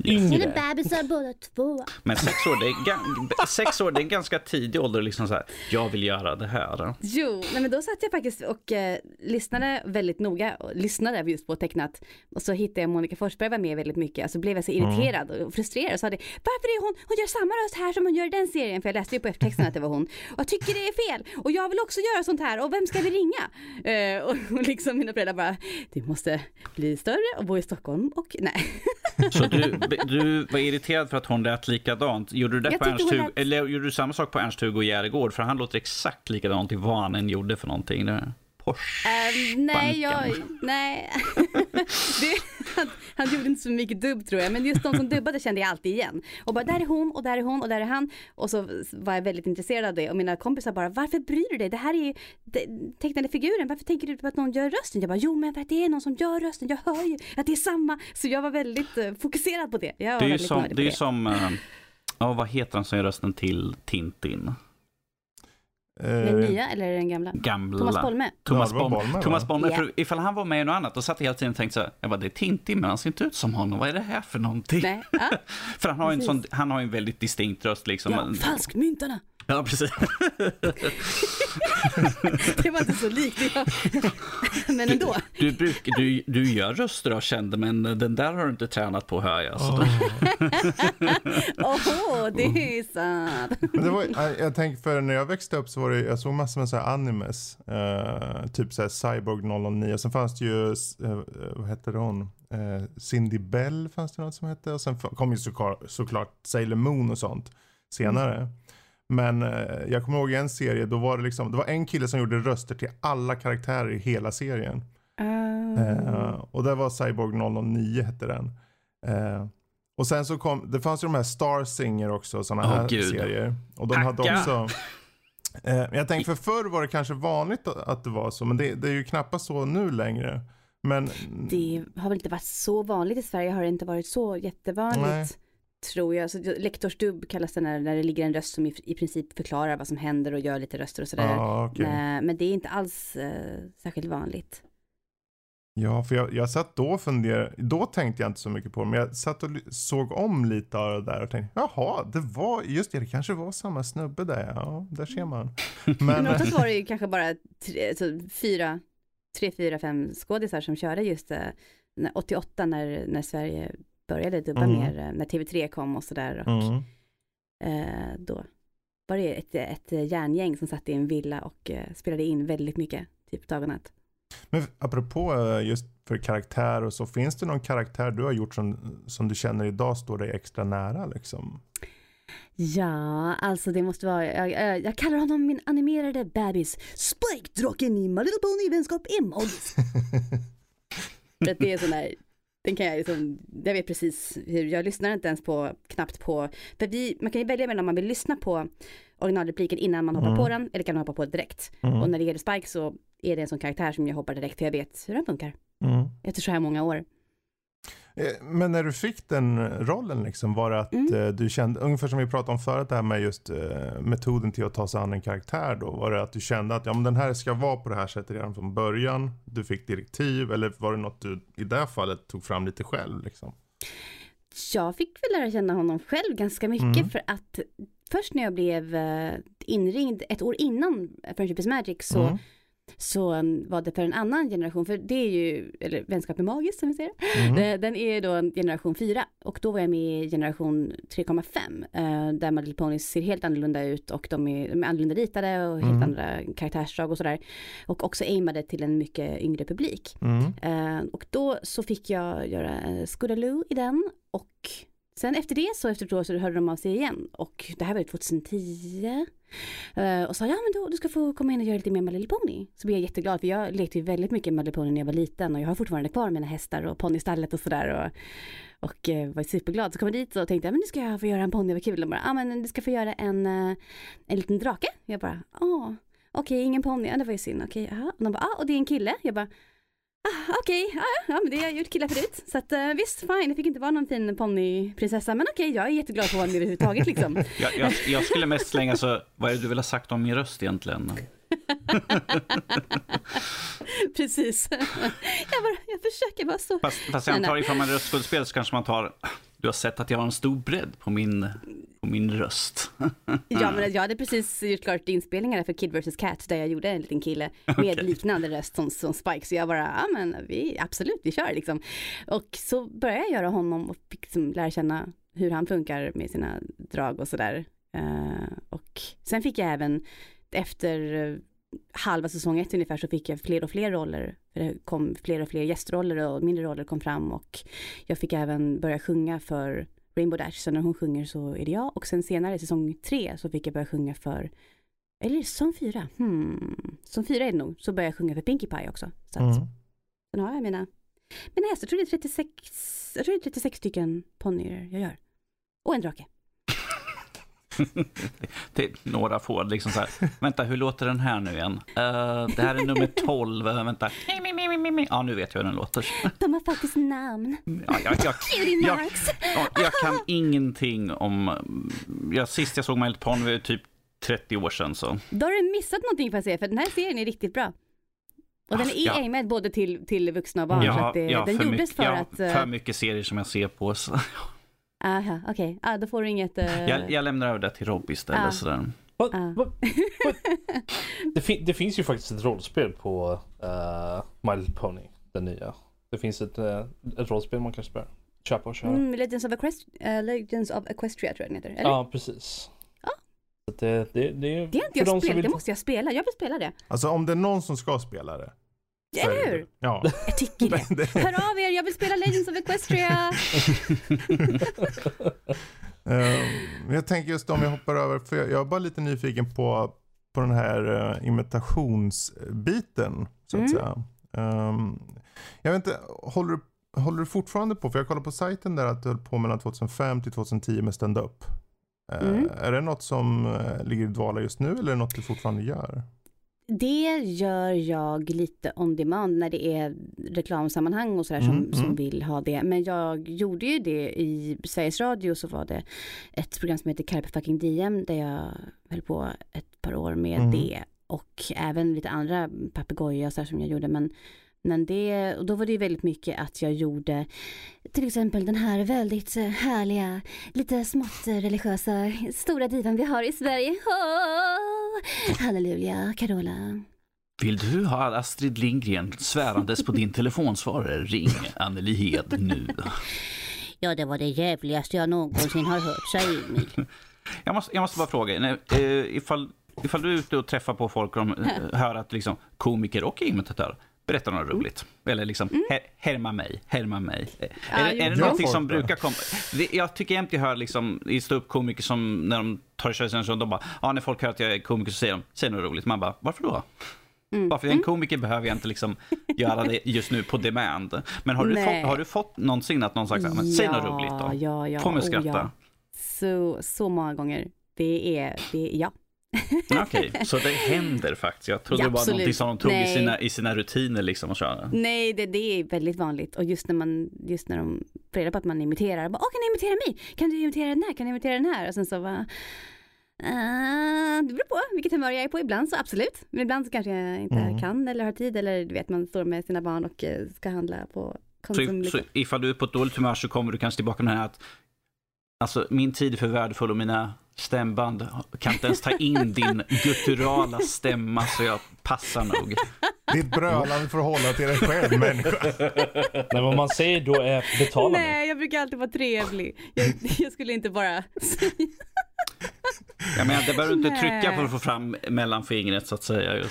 Speaker 4: yngre.
Speaker 2: bebisar båda två.
Speaker 3: Men sex år, det är, sex år, det är en ganska tidig ålder. Liksom så här, jag vill göra det här.
Speaker 2: Jo, nej men då satt jag faktiskt och eh, lyssnade väldigt noga, och lyssnade just på tecknat. Och så hittade jag Monica Forsberg var med väldigt mycket, alltså blev jag så irriterad och frustrerad och sa det, varför är hon, hon gör samma röst här som hon gör i den serien, för jag läste ju på eftertexten att det var hon. Och jag tycker det är fel, och jag vill också göra sånt här, och vem ska vi ringa? Eh, och, och [laughs] liksom mina föräldrar bara, du måste bli större och bo i Stockholm och nej.
Speaker 3: Så du, du var irriterad för att hon lät likadant. Gjorde du det
Speaker 2: Jag
Speaker 3: på Ernst
Speaker 2: lät-
Speaker 3: eller gjorde du samma sak på Ernst-Hugo Järegård? För han låter exakt likadant i vad han än gjorde för någonting. Det- Porsche.
Speaker 2: Eh, nej, jag, nej. [laughs] det, han, han gjorde inte så mycket dubb tror jag, men just de som dubbade kände jag alltid igen. Och bara där är hon och där är hon och där är han. Och så var jag väldigt intresserad av det och mina kompisar bara varför bryr du dig? Det här är ju det- tecknade figuren, varför tänker du på att någon gör rösten? Jag bara jo men för att det är någon som gör rösten, jag hör ju att det är samma. Så jag var väldigt eh, fokuserad på det.
Speaker 3: Det är ju som, det är ju som eh, ja, vad heter han som gör rösten till Tintin?
Speaker 2: Den
Speaker 1: Eh,
Speaker 2: nya eller den gamla?
Speaker 3: Gamla.
Speaker 2: Thomas Bolme.
Speaker 3: Thomas
Speaker 1: Ja,
Speaker 3: Bolme.
Speaker 1: Bolme, va?
Speaker 3: Thomas Bolme.
Speaker 2: Ja.
Speaker 3: För ifall han var med i något annat, då satt jag hela tiden och tänkte så här, jag bara, det är Tintin, men han ser inte ut som honom. Vad är det här för någonting?
Speaker 2: Nej, ja, [laughs]
Speaker 3: För han har, ju en
Speaker 2: Precis.
Speaker 3: sån, han har en väldigt distinkt röst liksom.
Speaker 2: ja falskmyntarna.
Speaker 3: Ja, precis. [laughs]
Speaker 2: det var inte så likt. Men ändå.
Speaker 3: Du, bruk, du, du gör röster av kända, men den där har du inte tränat på hör jag. [laughs]
Speaker 2: Åh, det är sant.
Speaker 1: Det var, jag, tänker för när jag växte upp så var det, jag såg massor med så här animes. eh, typ så här Cyborg 009. Och sen fanns det ju, eh, vad hette hon? Eh, Cindy Bell fanns det något som hette. Och sen kom ju såklart, såklart Sailor Moon och sånt senare. Men eh, jag kommer ihåg en serie, då var det liksom, det var en kille som gjorde röster till alla karaktärer i hela serien. Eh, och det var Cyborg 009 hette den. Eh, och sen så kom, det fanns ju de här Star Singer också, sådana
Speaker 3: Åh,
Speaker 1: här
Speaker 3: gud.
Speaker 1: serier. Och de hade
Speaker 3: Hacka.
Speaker 1: också, eh, jag tänker för förr var det kanske vanligt att, att det var så, men det, det är ju knappast så nu längre. Men
Speaker 2: Det har väl inte varit så vanligt i Sverige, har det inte varit så jättevanligt.
Speaker 1: Nej.
Speaker 2: Tror jag. Så lektorsdubb kallas det när, när det ligger en röst som i, i princip förklarar vad som händer och gör lite röster och sådär.
Speaker 1: ja, okej.
Speaker 2: Nej, men det är inte alls eh, särskilt vanligt.
Speaker 1: Ja, för jag, jag satt då och funderade, då tänkte jag inte så mycket på det, men jag satt och såg om lite av det där och tänkte, jaha, det var, just det, det kanske var samma snubbe där, ja, där ser man. [laughs]
Speaker 2: Men
Speaker 1: Men,
Speaker 2: oftast var det ju kanske bara tre, alltså, fyra, tre, fyra, fem skådisar som körde just eh, när, 88 när, när Sverige började dubba
Speaker 1: Mm.
Speaker 2: mer, eh, när TV3 kom och sådär. Och
Speaker 1: mm.
Speaker 2: eh, då var det ett, ett järngäng som satt i en villa och eh, spelade in väldigt mycket, typ dag och natt.
Speaker 1: Men apropå eh, just för karaktär och så, finns det någon karaktär du har gjort som, som du känner idag står dig extra nära liksom?
Speaker 2: Ja, alltså det måste vara, jag, jag, jag kallar honom min animerade bebis. Spike, draken i My Little Pony vänskap. [laughs] För att det är sån där, den kan jag liksom, jag vet precis hur, jag lyssnar inte ens på, knappt på, för vi, man kan ju välja mellan om man vill lyssna på originalrepliken innan man hoppar
Speaker 1: Mm.
Speaker 2: på den, eller kan man hoppa på det direkt.
Speaker 1: Mm.
Speaker 2: Och när det gäller Spike så är det en sån karaktär som jag hoppar direkt, för jag vet hur den funkar.
Speaker 1: Mm.
Speaker 2: Efter så här många år.
Speaker 1: Eh, Men när du fick den rollen liksom, var det att
Speaker 2: Mm.
Speaker 1: eh, du kände, ungefär som vi pratade om förut, det här med just eh, metoden till att ta sig an en karaktär då, var det att du kände att ja, men den här ska vara på det här sättet redan från början, du fick direktiv, eller var det något du i det här fallet tog fram lite själv liksom?
Speaker 2: Jag fick väl lära känna honom själv ganska mycket
Speaker 1: Mm.
Speaker 2: för att först när jag blev inringd ett år innan Friendship is Magic så,
Speaker 1: Mm.
Speaker 2: Så var det för en annan generation, för det är ju, eller vänskap är magiskt som vi säger,
Speaker 1: Mm.
Speaker 2: Eh, den är då en generation 4 och då var jag med i generation 3,5 eh, där My Little Ponies ser helt annorlunda ut och de är, de är annorlunda ritade och helt
Speaker 1: Mm.
Speaker 2: andra karaktärsdrag och sådär. Och också aimade till en mycket yngre publik.
Speaker 1: Mm.
Speaker 2: Eh, och då så fick jag göra Scootaloo i den och sen efter det så efter ett år så hörde de av sig igen och det här var 2010. Eh, och sa ja men då, du ska få komma in och göra lite mer med Little Pony. Så blev jag jätteglad för jag lekte ju väldigt mycket med Little Pony när jag var liten och jag har fortfarande kvar mina hästar och ponnystallet och sådär. Och, och eh, var superglad. Så kom jag dit och tänkte men nu ska jag få göra en ponny, vad kul. De bara, ja men du ska få göra en, eh, en liten drake. Jag bara, ja. Okej, ingen ponny, ja det var ju synd. Okej. Och de bara, ja och det är en kille. Jag bara, ah, okej, ja, ja men det har jag gjort killar förut. Så att eh, visst, fine, det fick inte vara någon fin ponnyprinsessa. Men okej, jag är jätteglad för med överhuvudtaget liksom. [laughs]
Speaker 3: jag, jag, jag skulle mest slänga så, vad är det du vill ha sagt om min röst egentligen? [laughs]
Speaker 2: Precis. jag bara, jag försöker vara så.
Speaker 3: Fast, fast jag antar ifall man är röstskådespelare så kanske man tar, du har sett att jag har en stor bredd på min, på min röst. [laughs]
Speaker 2: Ja men jag hade precis gjort klart inspelningar för Kid vs Cat där jag gjorde en liten kille med [laughs] liknande röst som, som Spike. Så jag bara, ja men vi, absolut vi kör liksom. Och så började jag göra honom och fick liksom lära känna hur han funkar med sina drag och sådär. Eh, och sen fick jag även efter eh, halva säsong ett ungefär så fick jag fler och fler roller. För det kom fler och fler gästroller och mindre roller kom fram och jag fick även börja sjunga för Rainbow Dash, så när hon sjunger så är det jag. Och sen senare, säsong tre, så fick jag börja sjunga för, eller säsong fyra? Hmm, säsong fyra är det nog, så började jag sjunga för Pinkie Pie också. Så att,
Speaker 1: Mm.
Speaker 2: sen har jag mina, mina hästar, jag tror det är 36, jag tror det är 36 stycken ponnyer jag gör. Och en drake. [laughs]
Speaker 3: Det är några få, liksom så här, vänta hur låter den här nu igen? Eh, det här är nummer 12, uh, vänta. Ja, nu vet jag hur den låter. [laughs]
Speaker 2: De har faktiskt namn.
Speaker 3: Ja, jag, jag,
Speaker 2: Cutie
Speaker 3: jag,
Speaker 2: marks.
Speaker 3: jag kan ingenting om... Ja, sist jag såg My Little Pony var typ 30 år sedan så.
Speaker 2: Då har du missat någonting får jag säga, för den här serien är riktigt bra. Och den är
Speaker 3: Ja.
Speaker 2: aimad både till, till vuxna och barn. så
Speaker 3: Ja,
Speaker 2: att det,
Speaker 3: ja,
Speaker 2: den
Speaker 3: för,
Speaker 2: gjordes
Speaker 3: mycket,
Speaker 2: för
Speaker 3: ja,
Speaker 2: att... eh,
Speaker 3: för mycket serier som jag ser på. Så.
Speaker 2: Aha, okej. Ah, då får du inget... eh,
Speaker 3: Jag, jag lämnar över det till Rob istället.
Speaker 2: Ja.
Speaker 3: Sådär.
Speaker 2: Ja.
Speaker 4: va, [laughs] va? Det, fin- det finns ju faktiskt ett rollspel på uh, My Little Pony, den nya. Det finns ett, eh, ett rollspel man kan spela. köpa och köra.
Speaker 2: Mm, Legends, of Equest- eh, Legends of Equestria tror jag den heter. Eller?
Speaker 4: Ja, precis.
Speaker 2: Ja.
Speaker 4: Det, det, det, är
Speaker 2: Det har inte jag spelat,
Speaker 4: vill-
Speaker 2: det måste jag spela. Jag vill spela det.
Speaker 1: Alltså om det är någon som ska spela det.
Speaker 2: Eller hur?
Speaker 1: Ja. [laughs]
Speaker 2: Jag tycker det. [laughs]
Speaker 1: Det-
Speaker 2: Hör av er, jag vill spela Legends of Equestria.
Speaker 1: Eh, Men jag tänker just om jag hoppar över, för jag, är bara lite nyfiken på, på den här uh, imitationsbiten. Så att
Speaker 2: Mm.
Speaker 1: säga. Ehm, jag vet inte, håller, du- håller du fortfarande på, för jag kollar på sajten där att du höll på mellan 2005 till 2010 med stand-up. Eh,
Speaker 2: Mm.
Speaker 1: Är det något som eh, ligger i dvala just nu eller är det något du fortfarande gör?
Speaker 2: Det gör jag lite on demand när det är reklamsammanhang och sådär som,
Speaker 1: Mm,
Speaker 2: som
Speaker 1: mm.
Speaker 2: vill ha det. Men jag gjorde ju det i Sveriges Radio så var det ett program som heter Carpe fucking DM där jag höll på ett par år med
Speaker 1: Mm.
Speaker 2: det. Och även lite andra papegoja som jag gjorde. Men, men det, och då var det ju väldigt mycket att jag gjorde till exempel den här väldigt eh, härliga, lite smått eh, religiösa, stora divan vi har i Sverige. Oh, [laughs] [laughs] halleluja, Carola.
Speaker 3: Vill du ha Astrid Lindgren svärandes på din telefonsvarare? Ring Anneli Hed nu. [laughs]
Speaker 2: Ja, det var det jävligaste jag någonsin har hört, sa Emil. [laughs]
Speaker 3: Jag måste, jag måste bara fråga, nej, eh, ifall, ifall du är ute och träffar på folk och de eh, hör att liksom, komiker och imitatör berättar något roligt. Eller liksom, her, härma mig, härma mig. Eh,
Speaker 2: Ja,
Speaker 3: är, är det någonting som
Speaker 1: det?
Speaker 3: brukar komma? Jag tycker jämt jag hör liksom, i ståuppkomiker som när de tar chansen så de bara, ja när folk hör att jag är komiker så säger de, säg något roligt. Man bara, varför då?
Speaker 2: Mm.
Speaker 3: Bara för jag är en komiker behöver jag inte liksom göra det just nu på demand. Men har du,
Speaker 2: Nej.
Speaker 3: fått, har du fått någonsin att någon sagt, men säg något roligt då?
Speaker 2: Ja, ja,
Speaker 3: Få mig att
Speaker 2: oh,
Speaker 3: skratta.
Speaker 2: ja. Så, så många gånger. Det är, det ja.
Speaker 3: Okej, så det händer faktiskt. Jag trodde
Speaker 2: Ja,
Speaker 3: det var någonting som de tog i sina, i sina rutiner liksom och köra.
Speaker 2: Nej, det, det är väldigt vanligt. Och just när man, just när de får reda på att man imiterar, bara, Åh, kan du imitera mig? Kan du imitera den här? Kan du imitera den här? Och sen så bara, "Ah, det beror på vilket humör jag är på. Ibland så absolut, men ibland så kanske jag inte
Speaker 1: Mm.
Speaker 2: kan eller har tid eller du vet man står med sina barn och eh, ska handla på Konsum.
Speaker 3: Så,
Speaker 2: liksom.
Speaker 3: så ifall du är på ett dåligt humör så kommer du kanske tillbaka med den här att Alltså min tid är för värdefull och mina stämband kan inte ens ta in din gutturala stämma så jag passar nog.
Speaker 1: Ditt brölande får hålla till dig själv människa.
Speaker 4: Nej, vad man säger då är betala mig.
Speaker 2: Nej, jag brukar alltid vara trevlig. Jag, jag skulle inte bara säga
Speaker 3: Jag menar, det behöver du inte
Speaker 2: Nej.
Speaker 3: trycka på för att få fram mellanfingret så att säga. [laughs]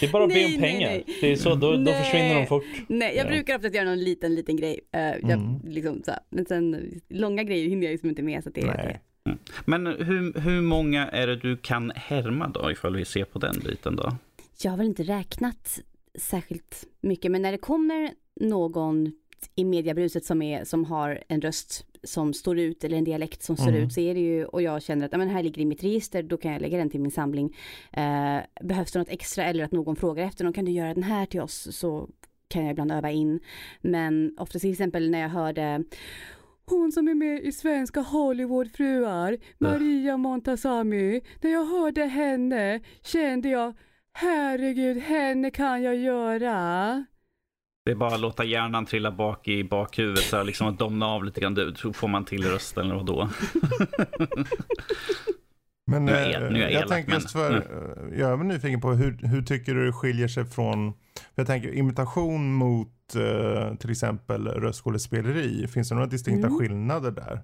Speaker 4: Det är bara att be
Speaker 2: Nej,
Speaker 4: om
Speaker 2: nej,
Speaker 4: pengar.
Speaker 2: nej.
Speaker 4: Det är så, då, då
Speaker 2: Nej.
Speaker 4: försvinner de fort.
Speaker 2: Nej, jag
Speaker 4: Ja.
Speaker 2: brukar ofta göra någon liten, liten grej. Eh, jag,
Speaker 1: Mm.
Speaker 2: liksom, så, men sen långa grejer hinner jag liksom inte med. Så det,
Speaker 1: Nej.
Speaker 2: det.
Speaker 3: Men hur, hur många är det du kan härma då ifall vi ser på den biten då?
Speaker 2: Jag har väl inte räknat särskilt mycket, men när det kommer någon i mediebruset som, är, som har en röst som står ut eller en dialekt som står
Speaker 1: Mm.
Speaker 2: ut så är det ju och jag känner att men här ligger i mitt register, då kan jag lägga den till min samling. Eh, behövs det något extra eller att någon frågar efter någon, kan du göra den här till oss? Så kan jag ibland öva in. Men ofta till exempel när jag hörde hon som är med i svenska Hollywoodfruar, Maria Montazami. När jag hörde henne kände jag, herregud, henne kan jag göra.
Speaker 3: Det är bara att låta hjärnan trilla bak i bakhuvudet så här, liksom att domna av lite grann. Du, så får man till rösten eller vadå? [laughs]
Speaker 1: Men
Speaker 3: Nu är jag-
Speaker 1: eh,
Speaker 3: nu är jag
Speaker 1: jag
Speaker 3: elak,
Speaker 1: tänker just för, eh, jag är väl nyfiken på hur, hur tycker du det skiljer sig från, för jag tänker imitation mot eh, till exempel röstskådespeleri, finns det några distinkta
Speaker 2: Mm.
Speaker 1: skillnader där?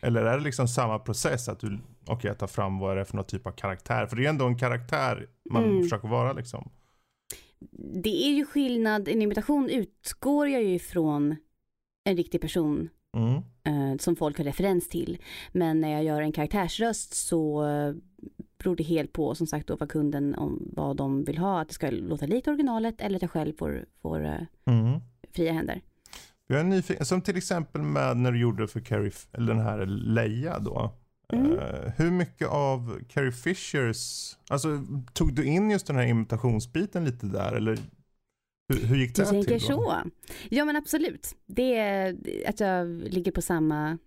Speaker 1: Eller är det liksom samma process att du, okej jag tar fram vad är det för någon typ av karaktär, för det är ändå en karaktär man
Speaker 2: Mm.
Speaker 1: försöker vara liksom.
Speaker 2: Det är ju skillnad, en imitation utgår jag ju ifrån en riktig person
Speaker 1: Mm.
Speaker 2: eh, som folk har referens till. Men när jag gör en karaktärsröst så eh, beror det helt på som sagt då vad kunden om vad de vill ha, att det ska låta likt originalet eller att jag själv får, får eh,
Speaker 1: Mm.
Speaker 2: fria händer.
Speaker 1: Jag är nyfiken, som till exempel med när du gjorde för Carrie, eller den här Leia då.
Speaker 2: Mm.
Speaker 1: Eh, hur mycket av Carrie Fishers, alltså tog du in just den här imitationsbiten lite där eller hur, hur gick det
Speaker 2: Du
Speaker 1: till
Speaker 2: tänker
Speaker 1: då?
Speaker 2: så? Ja men absolut. Det är att jag ligger på samma,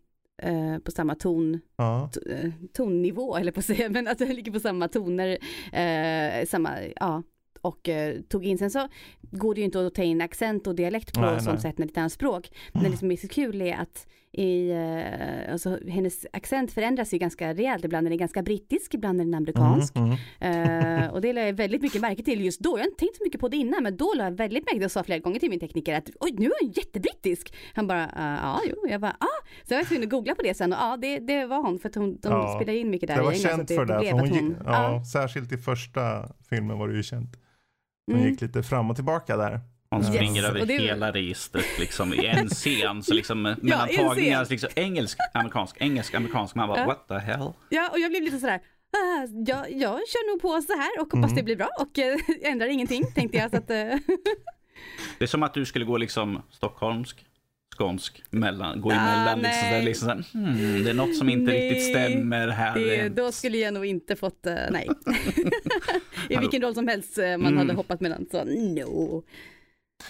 Speaker 2: eh, på samma ton,
Speaker 1: Ja.
Speaker 2: eh, tonnivå eller på att säga, [laughs] men att jag ligger på samma toner, eh, samma, ja. Och eh, tog in, sen så går det ju inte att ta in accent och dialekt på
Speaker 1: Nej,
Speaker 2: sånt
Speaker 1: nej.
Speaker 2: sätt när det är ett annat språk. Men det som är så kul är att i eh, alltså, hennes accent förändras ju ganska rejält. Ibland är den ganska brittisk, ibland är den amerikansk.
Speaker 1: Mm, mm.
Speaker 2: Eh, och det lade jag [laughs] väldigt mycket märke till just då. Jag har inte tänkt så mycket på det innan, men då lade jag väldigt märke till och sa flera gånger till min tekniker att oj, nu är hon jättebrittisk. Han bara, "Ah, ja, jo, jag bara, ah. Så jag var tvungen att googla på det sen och ja, det, det var hon för att hon, de
Speaker 1: Ja,
Speaker 2: spelade in mycket där
Speaker 1: Det var
Speaker 2: i England,
Speaker 1: känt för det. För hon gick, ja, Särskilt i första filmen var det ju känt. Hon
Speaker 2: Mm.
Speaker 1: gick lite fram och tillbaka där.
Speaker 3: Hon
Speaker 1: Yes.
Speaker 3: springer över
Speaker 2: det-
Speaker 3: hela registret liksom i en scen. Så liksom [laughs] mellan
Speaker 2: i en
Speaker 3: tagningar,
Speaker 2: scen.
Speaker 3: liksom engelsk, amerikansk, engelsk, amerikansk. Man bara
Speaker 2: Ja.
Speaker 3: what the hell?
Speaker 2: Ja, och jag blev lite sådär, ah, jag, jag kör nog på så här och hoppas
Speaker 1: Mm.
Speaker 2: det blir bra och eh, [laughs] ändrar ingenting tänkte jag. Så att, eh, [laughs]
Speaker 3: Det är som att du skulle gå liksom stockholmsk, skånsk, mellan, gå
Speaker 2: Ah,
Speaker 3: emellan. liksom,
Speaker 2: nej.
Speaker 3: så där, liksom, hmm, det är något som inte
Speaker 2: Nej,
Speaker 3: riktigt stämmer här.
Speaker 2: det, då skulle jag nog inte fått, eh, nej. I vilken roll som helst man
Speaker 3: Mm.
Speaker 2: hade hoppat mellan, så no.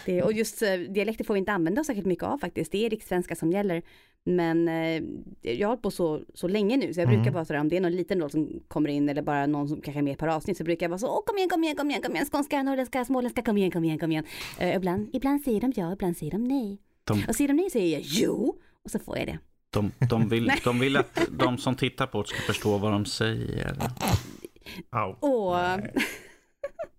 Speaker 2: Det, och just eh, dialekter får vi inte använda oss särskilt mycket av faktiskt. Det är rikssvenska som gäller. Men eh, jag har hållit på så, så länge nu så jag
Speaker 1: Mm.
Speaker 2: brukar vara sådär om det är någon liten roll som kommer in eller bara någon som kanske är med par avsnitt så brukar jag vara så åh kom igen, kom igen, kom igen, kom igen, skånska, norrländska, småländska, kom igen, kom igen, kom igen. Eh, ibland, ibland säger de ja, ibland säger de nej.
Speaker 3: De-
Speaker 2: Och säger de nej säger jag jo och så får jag det.
Speaker 3: De, de, [laughs] vill, de vill att de som tittar på det ska förstå vad de säger.
Speaker 2: Och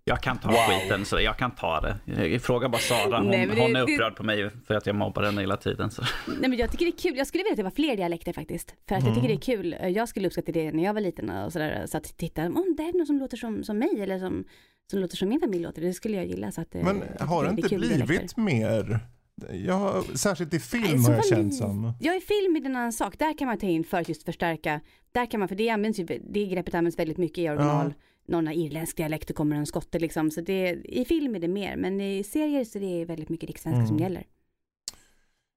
Speaker 3: Jag kan ta skiten, så jag kan ta det. Jag frågar bara Sara, hon,
Speaker 2: Nej, det-
Speaker 3: hon är
Speaker 2: det-
Speaker 3: upprörd på mig för att jag mobbar henne hela tiden. Så.
Speaker 2: Nej men jag tycker det är kul, jag skulle vilja att det var fler dialekter faktiskt. För att jag tycker det
Speaker 1: Mm.
Speaker 2: är kul, jag skulle uppskatta det när jag var liten och sådär. Så att titta, om det är någon som låter som, som mig eller som, som låter som min familj låter, det skulle jag gilla. Så att, eh,
Speaker 1: Men
Speaker 2: jag
Speaker 1: har det inte blivit
Speaker 2: dialekter.
Speaker 1: mer? Ja, särskilt i film
Speaker 2: Nej,
Speaker 1: har jag känt som.
Speaker 2: Ja i film är det en annan sak, där kan man ta in för att just förstärka. Där kan man, för det används ju, det greppet används väldigt mycket i original. Någon irländsk dialekt och kommer en skotte liksom. Så det, i film är det mer, men i serier så det är väldigt mycket rikssvenska som
Speaker 1: Mm.
Speaker 2: gäller.